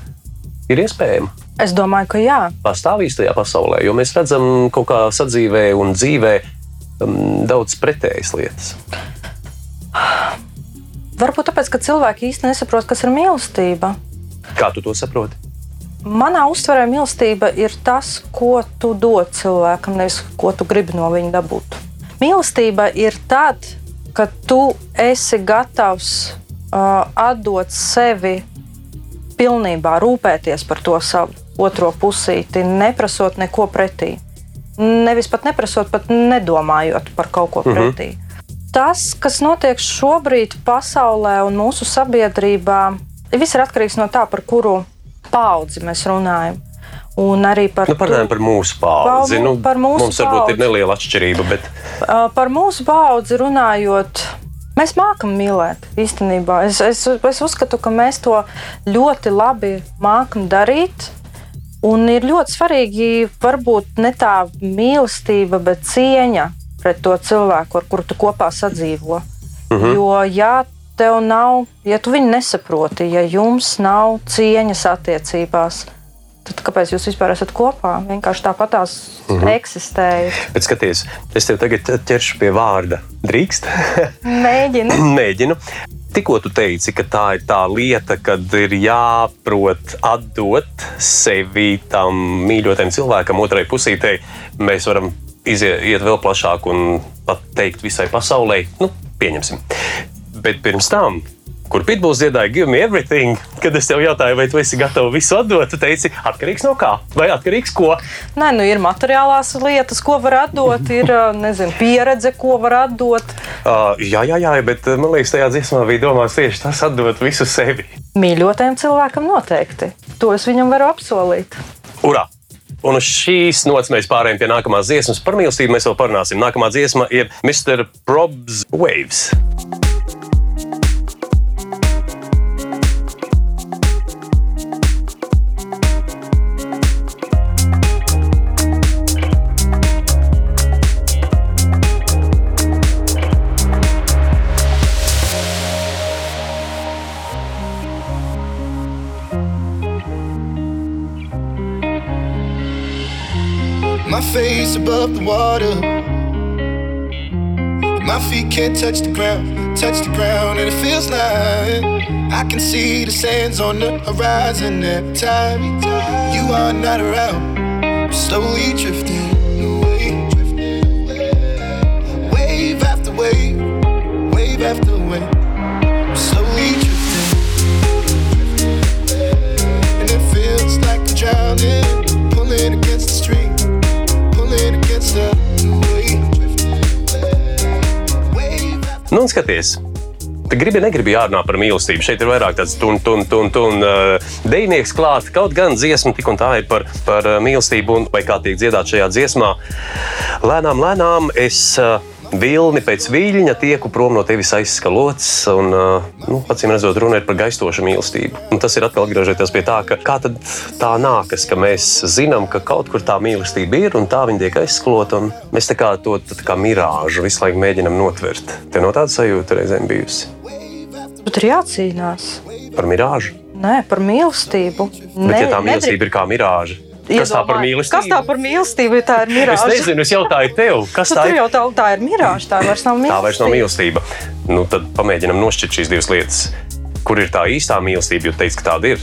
ir iespējama. Es domāju, ka jā. Pastāv īstajā pasaulē, jo mēs redzam kaut kā sadzīvē un dzīvē um, daudz pretējas lietas. Varbūt tāpēc, ka cilvēki īsti nesaprot, kas ir mīlestība. Kā tu to saproti? Manā uztverē mīlestība ir tas, ko tu dod cilvēkam, nevis ko tu gribi no viņa dabūt. Mīlestība ir tad, kad tu esi gatavs uh, atdot sevi pilnībā, rūpēties par to savu otro pusīti, neprasot neko pretī. Nevis pat neprasot, pat nedomājot par kaut ko pretī. Tas, kas notiek šobrīd pasaulē un mūsu sabiedrībā, viss ir atkarīgs no tā, par kuru paudzi mēs runājam. Un arī par, Nu, Parunājot par mūsu paudzi. Par Nu, par mūsu mums varbūt paudzi. ir neliela atšķirība, bet Uh, par mūsu paudzi runājot, mēs mākam mīlēt. Īstenībā es, es, es uzskatu, ka mēs to ļoti labi mākam darīt. Un ir ļoti svarīgi, varbūt ne tā mīlestība, bet cieņa pret to cilvēku, ar kuru tu kopā sadzīvo. Mhm. Jo, ja tev nav, ja tu viņu nesaproti, ja jums nav cieņas attiecībās, tad kāpēc jūs vispār esat kopā? Vienkārši tāpatās mhm. eksistējat. Bet skaties, es tev tagad ķeršu pie vārda. Drīkst? Mēģini. Mēģinu. Tikko tu teici, ka tā ir tā lieta, kad ir jāprot atdot sevi tam mīļotajam cilvēkam, otrai pusītei. Mēs varam iziet iet vēl plašāk un pat teikt visai pasaulē, nu, pieņemsim. Bet pirms tam, kur Pitbulls dziedāja Give me everything, kad es tev jautāju, vai tu esi gatavs visu atdot, tu teici, atkarīgs no kā? Vai atkarīgs ko? Nē, nu ir materiālās lietas, ko var atdot, ir nezinu, pieredze, ko var atdot. Uh, jā, jā, jā, bet man liekas, tajā dziesmā bija domāts tieši tas, atdot visu sevi. Mīļotajam cilvēkam noteikti. To es viņam varu apsolīt. Urā! Un uz šīs nots mēs pārējām pie nākamās dziesmas. Par mīlestību mēs vēl parunāsim. Nākamā dziesma ir Mr. Probs Waves. Above the water. My feet can't touch the ground, touch the ground, and it feels like I can see the sands on the horizon every time you are not around. I'm slowly drifting drifting un skaties, Tu gribi, negribi jārunā par mīlestību. Šeit ir vairāk tāds tun, tun, tun, tun uh, dejnieks klāt. Kaut gan dziesma tik un tā ir par, par uh, mīlestību, un vai kā tiek dziedāt šajā dziesmā. Lēnām, lēnām es uh, vilni pēc viļņa tieku prom no tevis aizskalots. Un, nu, acīm redzot, runa ir par gaistošu mīlestību. Un tas ir atkal atgriežoties pie tā, ka kā tā nākas, ka mēs zinām, ka kaut kur tā mīlestība ir un tā viņa tiek aizskalota. Mēs tā kā to tā kā mirāžu visu laiku mēģinam notvert. Tev no tāda sajūta reizēm bijusi Tur ir jācīnās. par mirāžu. Nē, par mīlestību. Bet, ja tā mīlestība ir kā mirāža, kas tā par mīlestību? Kas tā par mīlestību, tā ir Es mirāža? nezinu, es jautāju tev, kas Nu, tā ir. tā, tā ir mirāža, tā vairs nav mīlestība. Tā vairs nav mīlestība. Nu, tad pamēģinām nošķirt šīs divas lietas. Kur ir tā īstā mīlestība? Jo teicu, ka tāda ir.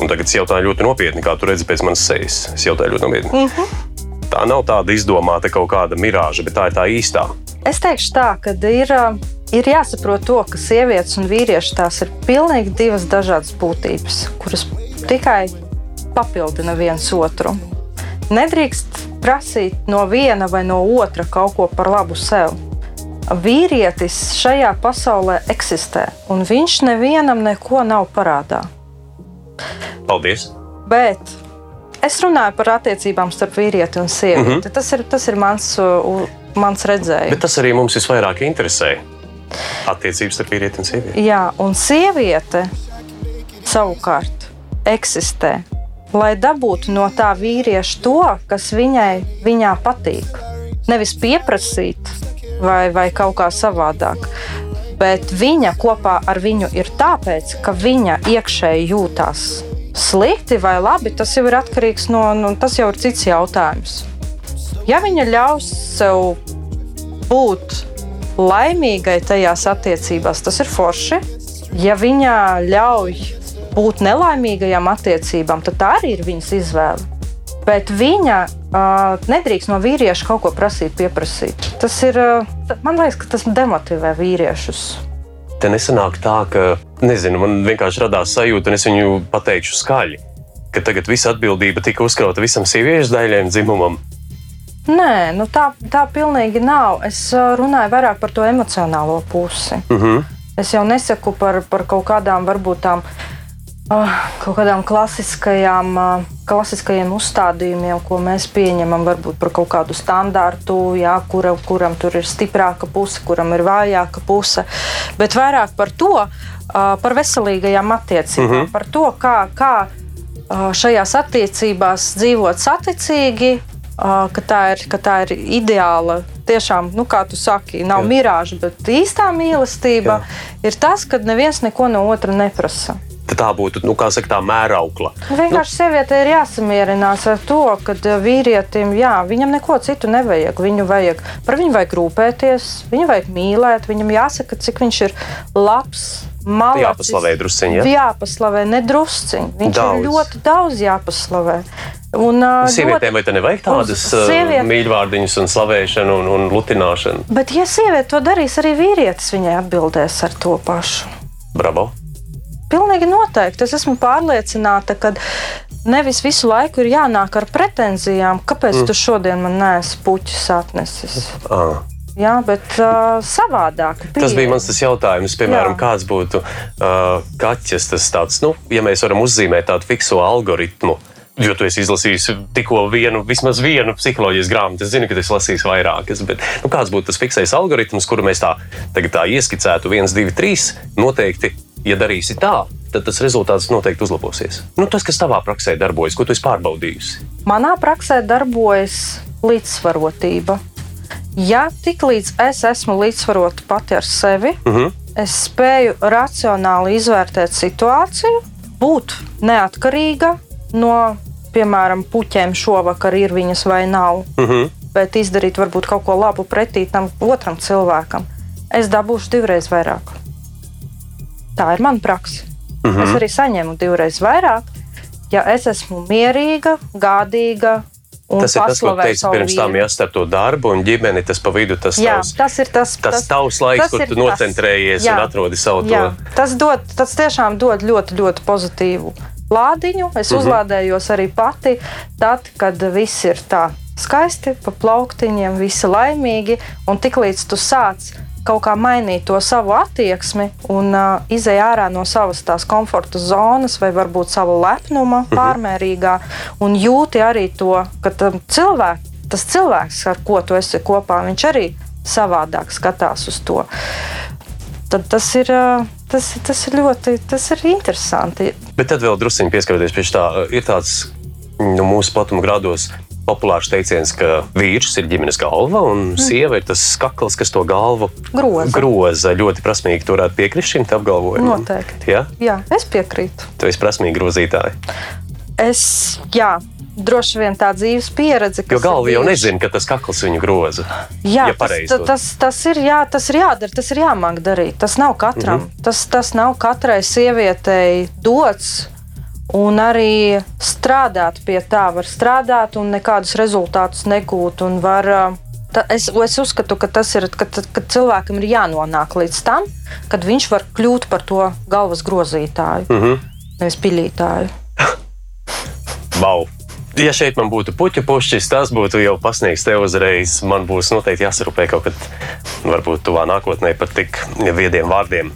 Un tagad es jautāju ļoti nopietni, kā tu redzi pēc manas sejas. Es jautāju ļoti nopietni. Mm. -hmm. Tā nav tāda izdomāta kaut kāda mirāža, bet tā ir tā īstā. Es teikšu tā, ka ir, ā, ir jāsaprot to, ka sievietes un vīrieši tās ir pilnīgi divas dažādas būtības, kuras tikai papildina viens otru. Nedrīkst prasīt no viena vai no otra kaut ko par labu sev. Vīrietis šajā pasaulē eksistē, un viņš nevienam neko nav parādā. Paldies! Bet es runāju par attiecībām starp vīrieti un sievieti. Mm -hmm. tas, ir, tas ir mans, mans redzējums. Bet tas arī mums visvairāk interesē. Attiecības starp vīrieti un sievieti. Jā, un sieviete savukārt eksistē, lai dabūtu no tā vīrieša to, kas viņai viņā patīk. Nevis pieprasīt vai, vai kaut kā savādāk. Bet viņa kopā ar viņu ir tāpēc, ka viņa iekšēji jūtas slikti vai labi. Tas jau ir atkarīgs no, no tas jau ir cits jautājums. Ja viņa ļaus sev būt laimīgai tajās attiecībās, tas ir forši. Ja viņa ļauj būt nelaimīgajām attiecībām, tad tā arī ir viņas izvēle. Bet viņa uh, nedrīkst no vīrieša kaut ko prasīt, pieprasīt. Tas ir, uh, man liekas, ka tas demotivē vīriešus. Te nesanāk tā, ka, nezinu, man vienkārši radās sajūta, un es viņu pateikšu skaļi, ka tagad visa atbildība tika uzkrauta visam sieviešu daļai dzimumam. Nē, nu tā, tā pilnīgi nav. Es runāju vairāk par to emocionālo pusi. Uh -huh. Es jau nesaku par, par kaut kādām, varbūt uh, kaut kādām klasiskajām, uh, klasiskajiem uzstādījumiem, ko mēs pieņemam, varbūt par kaut kādu standārtu, jā, kura, kuram tur ir stiprāka puse, kuram ir vājāka puse, bet vairāk par to, uh, par veselīgajām attiecībām, mm -hmm. par to, kā, kā šajās attiecībās dzīvot saticīgi. Ka tā, ir, ka tā ir ideāla, tiešām, nu, kā tu saki, nav Jā. mirāža, bet īstā mīlestība Jā. ir tas, kad neviens neko no otra neprasa. Tā būtu, nu, saka, tā mēraukla. Vienkārši sievietei ir jāsamierinās ar to, ka vīrietim, jā, viņam neko citu nevajag. Viņu vajag, par viņu vajag rūpēties, viņu vajag mīlēt, viņam jāsaka, cik viņš ir labs. Malacis. Jāpaslavē drusciņi, ja? Jāpaslavē, nedrusciņi. Viņš Daudz. ir ļoti daudz jāpaslavē. Un, ā, Sievietēm vai te nevajag tādas Uz uh, sievieti- mīļvārdiņas un slavēšanu un, un lutināšanu? Bet, ja sieviete to darīs, arī vīrietis viņai atbildēs ar to pašu. Bravo! Pilnīgi noteikti. Es esmu pārliecināta, ka nevis visu laiku ir jānāk ar pretenzijām, kāpēc mm. tu šodien man neesi puķis atnesis. Ah. Jā, bet uh, savādāk. Tas bija mans tas jautājums, piemēram, Jā. kāds būtu uh, kaķis. Tas tāds, nu, ja mēs varam uzzīmēt tādu fikso algoritmu. Jo tu esi izlasījis tikko vienu, vismaz vienu psiholoģijas grāmatu. Es zinu, ka tu esi lasījis vairākas, bet nu, kāds būtu tas fiksējs algoritms, kuru mēs tā, tā ieskicētu, viens, divi, trīs. Noteikti, ja darīsi tā, tad tas rezultāts noteikti uzlabosies. Nu, tas, kas tavā praksē darbojas, ko tu esi pārbaudījusi. Manā praksē darbojas līdzsvarotība. Ja tiklīdz es esmu līdzsvarota pati ar sevi, uh Mhm. -huh. es spēju racionāli izvērtēt situāciju, būt neatkarīga no, piemēram, puķiem šovakar ir viņas vai nav, uh Mhm. -huh. bet izdarīt varbūt kaut ko labu pretī tam otram cilvēkam, es dabūšu divreiz vairāk. Tā ir mana praksa. Uh -huh. Es arī saņemu divreiz vairāk, ja es esmu mierīga, gādīga. Tas ir tas, ko teicu pirms tam, ja starp to darbu un ģimeni, tas pa vidu tas Jā, tavs. tas ir tas, Tas tavs laiks, kur ir tu tas. nocentrējies un atrodi savu to. Jā, tas, dod, tas tiešām dod ļoti, ļoti pozitīvu lādiņu. Es Mhm. uzlādējos arī pati, tad, kad viss ir tā skaisti, pa plauktiņiem, visi laimīgi. Un tiklīdz tu sāc kaut kā mainīt to savu attieksmi un uh, izēj ārā no savas tās komforta zonas, vai varbūt savu lepnuma pārmērīgā, un jūti arī to, ka cilvēk, tas cilvēks, ar ko tu esi kopā, viņš arī savādāk skatās uz to. Tad tas ir, tas, tas ir ļoti tas ir interesanti. Bet tad vēl druskuļi pieskaroties pie tā, ir tāds nu, mūsu platuma grādos. Populārs teiciens, ka vīrs ir ģimenes galva un sieva ir tas skakls, kas to galvu Groza. groza. Ļoti prasmīgi tu varētu piekrist šim apgalvojumam. Noteikti. Ja? Jā, es piekrītu. Tu esi prasmīgi grozītāji. Es, jā, droši vien tā dzīves pieredze, Jo galva jau nezina, ka tas kakls viņu groza. Jā, ja tas, to- tas, tas, ir, jā, tas ir jādara, tas ir jāmāk darīt. Tas nav katram. Mm Mhm. -hmm. tas, tas nav katrai sievietei dots. Un arī strādāt pie tā, var strādāt un nekādus rezultātus negūt. un Var, ta, es, es uzskatu, ka tas ir, ka, ka cilvēkam ir jānonāk līdz tam, kad viņš var kļūt par to galvas grozītāju, mm. -hmm. nevis pilītāju. Wow! Ja šeit man būtu puķu pušķis, tas būtu jau pasniegts tev uzreiz. Man būs noteikti jāsarūpē kaut kad, varbūt tuvā nākotnē, par tik viediem vārdiem.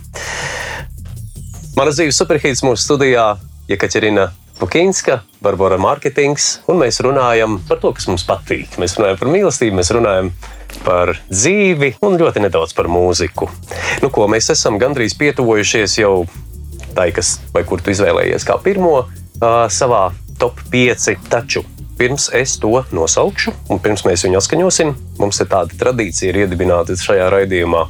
Mana dzīves superhīts mūsu studijā Jekaterina Pukinska, Barbara Marketings, un mēs runājam par to, kas mums patīk. Mēs runājam par mīlestību, mēs runājam par dzīvi un ļoti nedaudz par mūziku. Nu, ko mēs esam gandrīz pietuvojušies jau tai, kas, vai kur tu izvēlējies kā pirmo uh, savā top 5. Taču pirms es to nosaukšu, un pirms mēs viņu atskaņosim, mums ir tāda tradīcija iedibināta šajā raidījumā.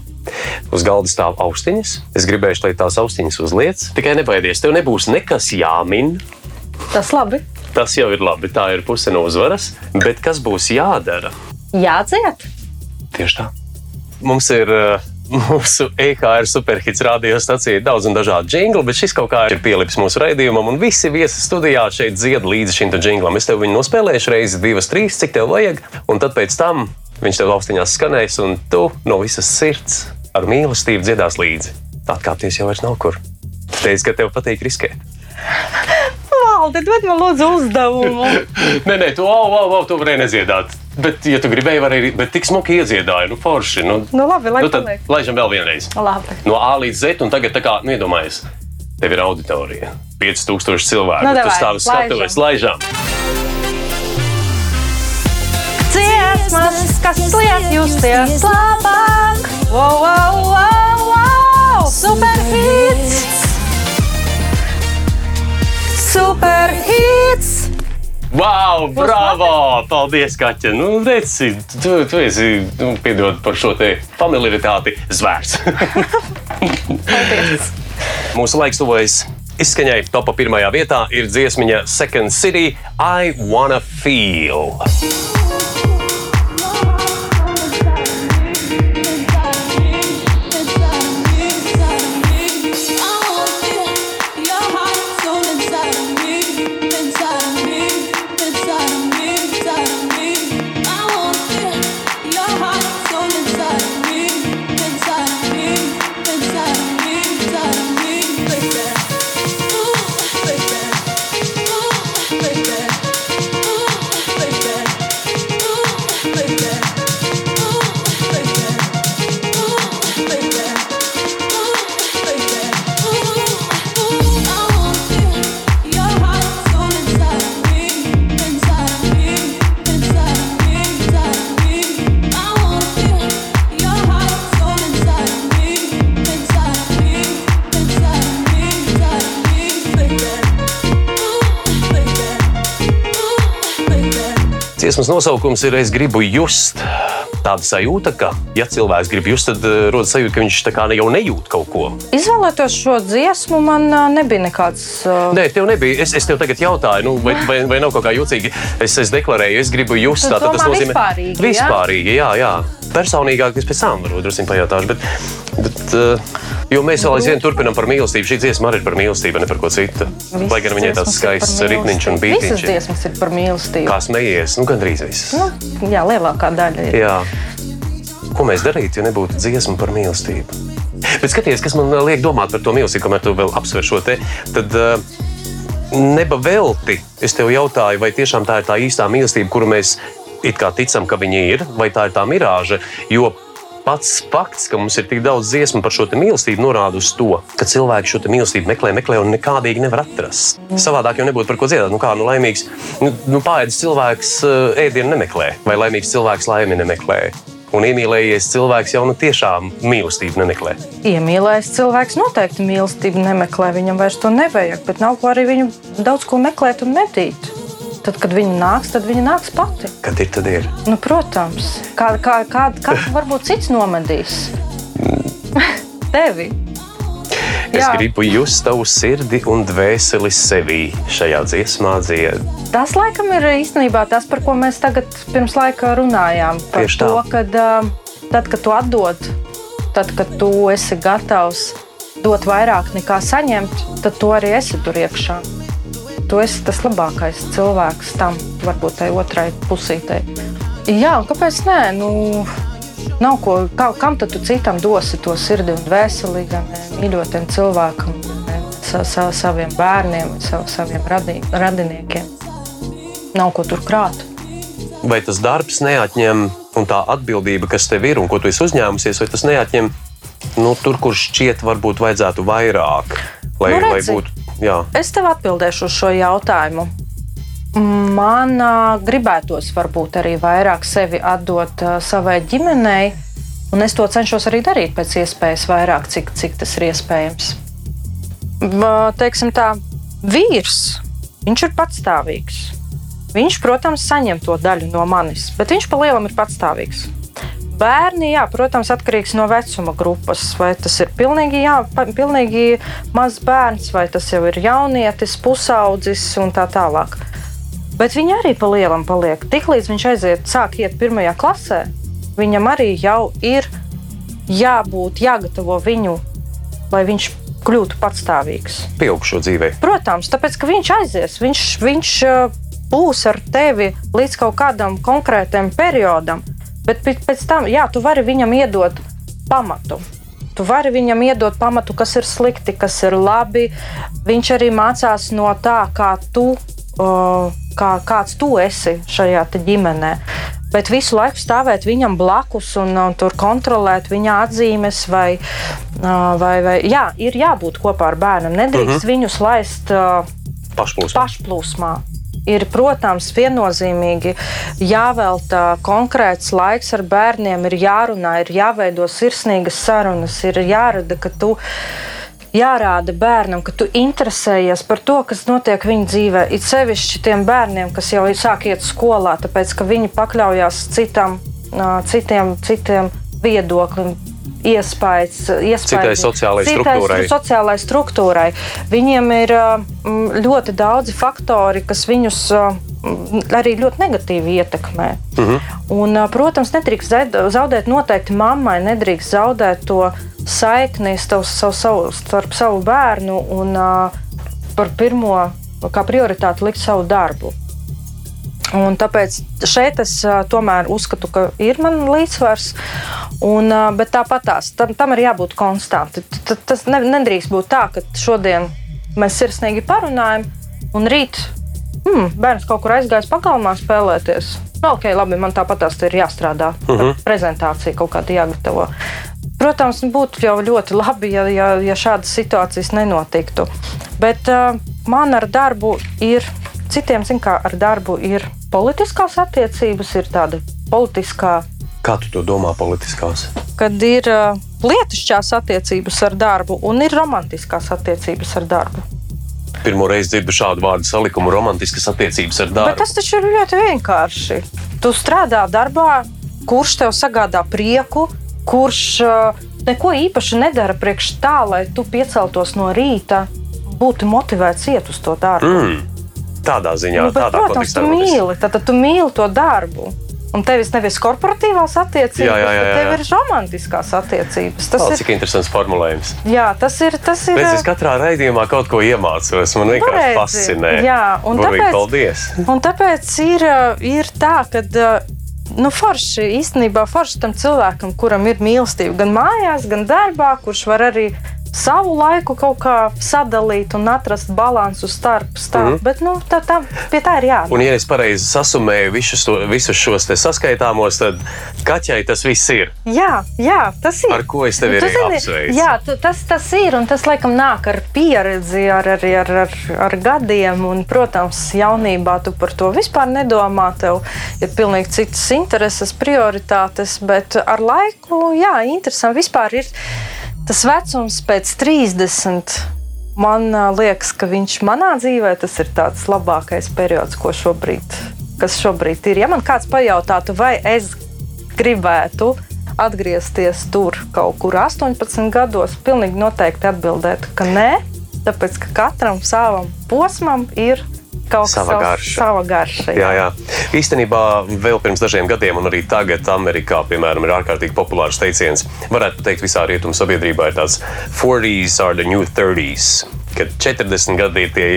Uz galda stāv austiņas. Es gribēju, lai tās austiņas uzliec. Tikai nebaidies, tev nebūs nekas jāmin. Tas labi. Tas jau ir labi, tā ir puse no uzvaras. Bet kas būs jādara? Jādzied. Tieši tā. Mums ir uh, mūsu EHR superhits radiostacija, ir daudz un dažādu jinglu, bet šis kaut kā ir pielips mūsu raidījumam, un visi viesi studijā šeit dzied līdzi šim jinglam. Es tev viņu nospēlēšu reizi, divas, trīs, cik tev vajag, un tad pēc tam viņš tev austiņās skanēs, un tu no visas sirds ar mīlestību dziedās līdzi. Atkāpties jau vairs nav kur. Teici, ka tev patīk riskēt. Valdi, dod man lūdzu uzdevumu. Nē, nē, tu, au, au, au, tu varēji nedziedāt. Bet, ja tu gribēji, varēji, bet tik smuki iedziedāji, nu, forši. Nu, Nu, labi, lai nu, tad paliek. laižam vēl vienreiz. Labi. No A līdz Z, un tagad, tā kā, nu, iedomājies, tev ir auditorija. 5000 cilvēku. Nu, tu stāvi skatuves, laižam. Dziesmas, kas liek justies labāk. Wow, wow, wow, wow! Superhits! Superhits! Wow, bravo! Paldies, Kaķa! Nu, reci, tu, tu esi, nu, piedod par šo te familiaritāti, zvērts. Paldies! Mūsu laiks tuvojas izskaņai. Topā pirmajā vietā ir dziesmiņa Second City I Wanna Feel. Dziesmas nosaukums ir Es gribu just. Tāda sajūta, ka, ja cilvēks grib just, tad uh, rodas sajūta, ka viņš tā jau nejūt kaut ko. Izvēlēties šo dziesmu, man ā, nebija nekāds. ā, Nē, tev nebija. Es, es tev tagad jautāju, nu, vai, vai, vai nav kaut kā jūtīgi. Es, es deklarēju, es gribu just. Tu tātad domā vispārīgi, jā? Vispārīgi, jā, jā. Personīgāk es pēc tam varbūt drusku pajautāšu. Bet, bet, uh, jo mēs vēl aizvien turpinām par mīlestību. Šī dziesma arī ir par mīlestību, ne par ko citu. visas Lai gan viņai tāds skaists ritmiņš un bītiņš. Visas dziesmas ir par mīlestību. Kā smējies, nu gandrīz viss. Nu, jā, lielākā daļa ir. Jā. Ko mēs darītu, ja nebūtu dziesma par mīlestību? Bet skaties, kas man liek domāt par to mīlestību, kamēr tu vēl apsver šo te. Tad, uh, Neba velti. Es tev jautāju, vai tiešām tā ir tā īstā mīlestība, kuru mēs it kā ticam, ka viņa ir, vai tā ir tā mirāža. Jo pats fakts, ka mums ir tik daudz dziesmu par šo mīlestību, norāda uz to, ka cilvēki šo mīlestību meklē, meklē un nekādīgi nevar atrast. Savādāk jau nebūtu par ko dziedāt. Nu, kā nu, laimīgs, nu, nu, pāēdis cilvēks eh, ēdienu nemeklē, vai laimīgs cilvēks laimi nemeklē. Un iemīlējies cilvēks jau nu tiešām mīlestību nemeklē. Iemīlējis cilvēks noteikti mīlestību nemeklē, viņam vairs to nevajag, bet nav ko arī viņu daudz ko meklēt un medīt. Tad, kad viņa nāks, tad viņa nāks pati. Kad ir, tad ir. Nu, protams, kā, kā, kā, kā varbūt cits nomedīs tevi. Es Jā. gribu just tavu sirdi un dvēseli sevī šajā dziesmā dzied. Tas, laikam, ir īstenībā tas, par ko mēs tagad pirms laika runājām. Par Tieši tā. to, ka tad, kad tu atdod, tad, kad tu esi gatavs dot vairāk nekā saņemt, tad tu arī esi tur iekšā. Tu esi tas labākais cilvēks tam, varbūt tai otrai pusītei. Jā, kāpēc nē? Nu, nav ko, kā, kam tad tu citam dosi to sirdi un dvēseli, gan mīļotiem cilvēkam, sa, sa, saviem bērniem, sa, saviem radī, radiniekiem? Nav ko tur krāt. Vai tas darbs neatņem, un tā atbildība, kas tev ir un ko tu esi uzņēmusies, vai tas neatņem nu, tur, kur šķiet, varbūt vajadzētu vairāk, lai, Nu, lai redzi. būtu. Jā. Es tev atbildēšu uz šo jautājumu. Man gribētos varbūt arī vairāk sevi atdot ā, savai ģimenei, un es to cenšos arī darīt pēc iespējas vairāk, cik, cik tas ir iespējams. Teiksim tā, vīrs, viņš ir patstāvīgs. Viņš, protams, saņem to daļu no manis, bet viņš pa lielam ir patstāvīgs. Bērni, jā, protams, atkarīgs no vecuma grupas. Vai tas ir pilnīgi, jā, pilnīgi mazs bērns, vai tas jau ir jaunietis, pusaudzis un tā tālāk. Bet viņi arī pa lielam paliek. Tiklīdz viņš aiziet, sāk iet pirmajā klasē, viņam arī jau ir jābūt, jāgatavo viņu, lai viņš kļūtu patstāvīgs. Pieaugšo dzīvē. Protams, tāpēc ka viņš aizies, viņš, viņš uh, būs ar tevi līdz kaut kādam konkrētam periodam, bet pēc tam, jā, tu vari viņam iedot pamatu. Tu vari viņam iedot pamatu, kas ir slikti, kas ir labi. Viņš arī mācās no tā, kā tu, kā, kāds tu esi šajā ģimenē. Bet visu laiku stāvēt viņam blakus un, un tur kontrolēt viņa atzīmes, vai, vai, vai jā, ir jābūt kopā ar bērnu. Nedrīkst uh -huh. viņus laist uh, Pašplūsmā. pašplūsmā. Ir, protams, viennozīmīgi jāvelta konkrēts laiks ar bērniem, ir jārunā, ir jāveido sirsnīgas sarunas, ir jārada, ka tu jārāda bērnam, ka tu interesējies par to, kas notiek viņa dzīvē. It sevišķi tiem bērniem, kas jau sāk iet skolā, tāpēc ka viņi pakļaujas citam, citiem, citiem viedoklim. Iespējas, Citai sociālai citai struktūrai. sociālai struktūrai. Viņiem ir ā, m, ļoti daudzi faktori, kas viņus ā, m, arī ļoti negatīvi ietekmē. Mhm. Un, ā, protams, nedrīkst zaudēt noteikti mammai, nedrīkst zaudēt to saikni starp savu, savu, starp savu bērnu un ā, par pirmo, kā prioritāti likt savu darbu. Un tāpēc šeit es tomēr uzskatu, ka ir man līdzsvars. Un, bet tāpat tās, tam, tam ir jābūt konstantam. Tas ne, nedrīkst būt tā, ka šodien mēs sirsnīgi parunājam, un rīt hmm, bērns kaut kur aizgājis pagalmā spēlēties. Nu, ok, labi, man tāpat tās ir jāstrādā. Uh -huh. Prezentācija kaut kāda jāgatavo. Protams, būtu jau ļoti labi, ja, ja, ja šādas situācijas nenotiktu. Bet uh, man ar darbu ir, citiem zin, kā ar darbu ir politiskās attiecības, ir tāda politiskā, Kā tu to domā politiskās? kad ir uh, lietišķās attiecības ar darbu un ir romantiskās attiecības ar darbu. Pirmo reizi dzirdu šādu vārdu salikumu, romantiskas attiecības ar Bet darbu. tas taču ir ļoti vienkārši. Tu strādā darbā, kurš tev sagādā prieku, kurš uh, neko īpaši nedara priekš tā, lai tu pieceltos no rīta, būtu motivēts iet uz to darbu. Mm. Tādā ziņā, Nu, bet, tādā protams, tu kontekstā. mīli, tad, tad tu mīli to darbu. Un tevis nevis korporatīvās attiecības, Jā, jā, jā, bet tev jā. ir romantiskās attiecības. Tas Tas ir, interesants formulējums. jā, tas ir, tas ir Redz, es katrā raidījumā kaut ko iemācos. Man vienkārši redzi, fascinē. jā, un Burvīgi, tāpēc- paldies! Un tāpēc ir, uh, ir tā, ka nu, forši īstenībā forši tam cilvēkam, kuram ir mīlestība gan mājās, gan darbā, kurš var arī savu laiku kaut kā sadalīt un atrast balansu starp. starp. Mm. Bet nu, tā, tā, pie tā ir jābūt. Un, ja es pareizi sasumēju visus, to, visus šos saskaitāmos, tad kaķai tas viss ir. Jā, jā, tas ir. Ar ko es tevi zini, apsveicu. Jā, tas, tas ir un tas laikam nāk ar pieredzi, ar, ar, ar, ar, ar gadiem. Un, protams, jaunībā tu par to vispār nedomā. Tev ir pilnīgi citas intereses, prioritātes, bet ar laiku, jā, interesanti. Vispār ir tas vecums pēc 30. Man liekas, ka viņš manā dzīvē tas ir tāds labākais periods, ko šobrīd, kas šobrīd ir. Ja man kāds pajautātu, vai es gribētu atgriezties tur kaut kur 18 gados, pilnīgi noteikti atbildētu, ka nē, tāpēc ka katram savam posmam ir kaut kas Sava garša. Sava garša Jā, jā. Īstenībā vēl pirms dažiem gadiem, un arī tagad, Amerikā, piemēram, ir ārkārtīgi populārs teiciens. Varētu teikt, visā rietumu sabiedrībā ir tāds 40s are the new 30s. Kad 40 gadi ir tie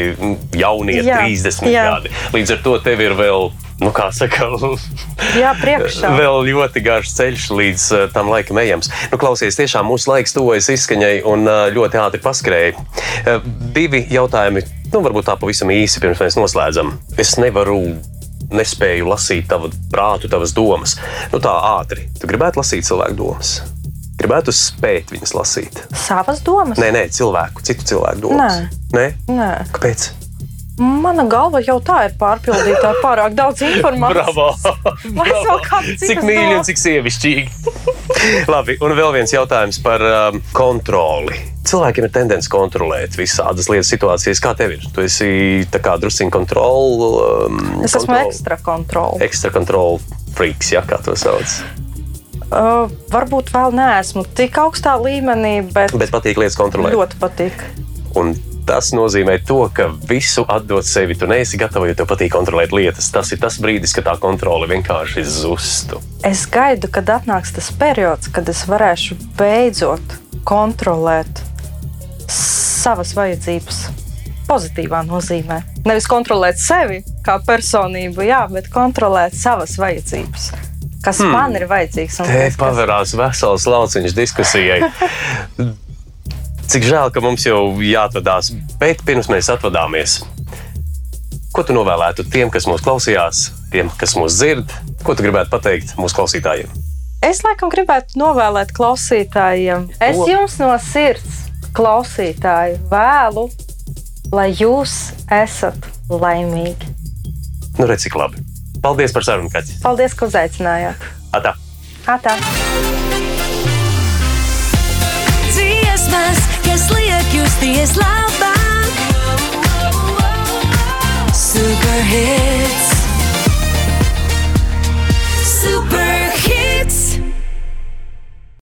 jaunie Jā, 30 jā. gadi. Līdz ar to tev ir vēl, nu, kā saka, Jā, priekšā. vēl ļoti garš ceļš līdz uh, tam laikam ejams. Nu, klausies, tiešām mūsu laiks tuvojas izskaņai un uh, ļoti ātri paskrēja. Uh, divi jautājumi, nu, varbūt tā pavisam īsi pirms mēs noslēdzam. Es nevaru. Nespēju lasīt tavu prātu, tavas domas. Nu, tā ātri. Tu gribētu lasīt cilvēku domas. Gribētu spēt viņas lasīt. Savas domas? Nē, nē, cilvēku, citu cilvēku domas. Nē. Nē. Kāpēc? Mana galva jau tā ir pārpildīta ar pārāk daudz informācijas. Bravo! Citu Cik mīļi un cik sievišķīgi. Labi, un vēl viens jautājums par um, kontroli. Cilvēkiem ir tendence kontrolēt visādas lietas, situācijas. Kā tev ir? Tu esi drusciņš kontrola. Um, Es esmu ekstra kontrole. Ekstra kontrola freaks, ja kā to sauc. Uh, varbūt vēl neesmu tik augstā līmenī, bet, Bet patīk lietas kontrolēt. ļoti patīk. Un tas nozīmē to, ka visu atdot sevi. Tu neesi gatava, jo tev patīk kontrolēt lietas. Tas ir tas brīdis, kad tā kontrole vienkārši zustu. Es gaidu, kad atnāks tas periods, kad es varēšu beidzot kontrolēt savas vajadzības. Pozitīvā nozīmē. Nevis kontrolēt sevi kā personību, jā, bet kontrolēt savas vajadzības. Kas hmm. man ir vajadzīgs? Te kas- pavērās vesels lauciņš diskusijai. Cik žēl, ka mums jau jāatvadās, bet pirms mēs atvadāmies, ko tu novēlētu tiem, kas mūs klausījās, tiem, kas mūs dzird? Ko tu gribētu pateikt mūsu klausītājiem? Es laikam gribētu novēlēt klausītājiem. Es Ko? jums no sirds, klausītāji, vēlu, lai jūs esat laimīgi. Nu, redz, cik labi. Paldies par sarunu, Kaķis. Paldies, ka uzaicinājāt. Atā. Atā. Dziesmas, kas liek justies labāk. Superhit.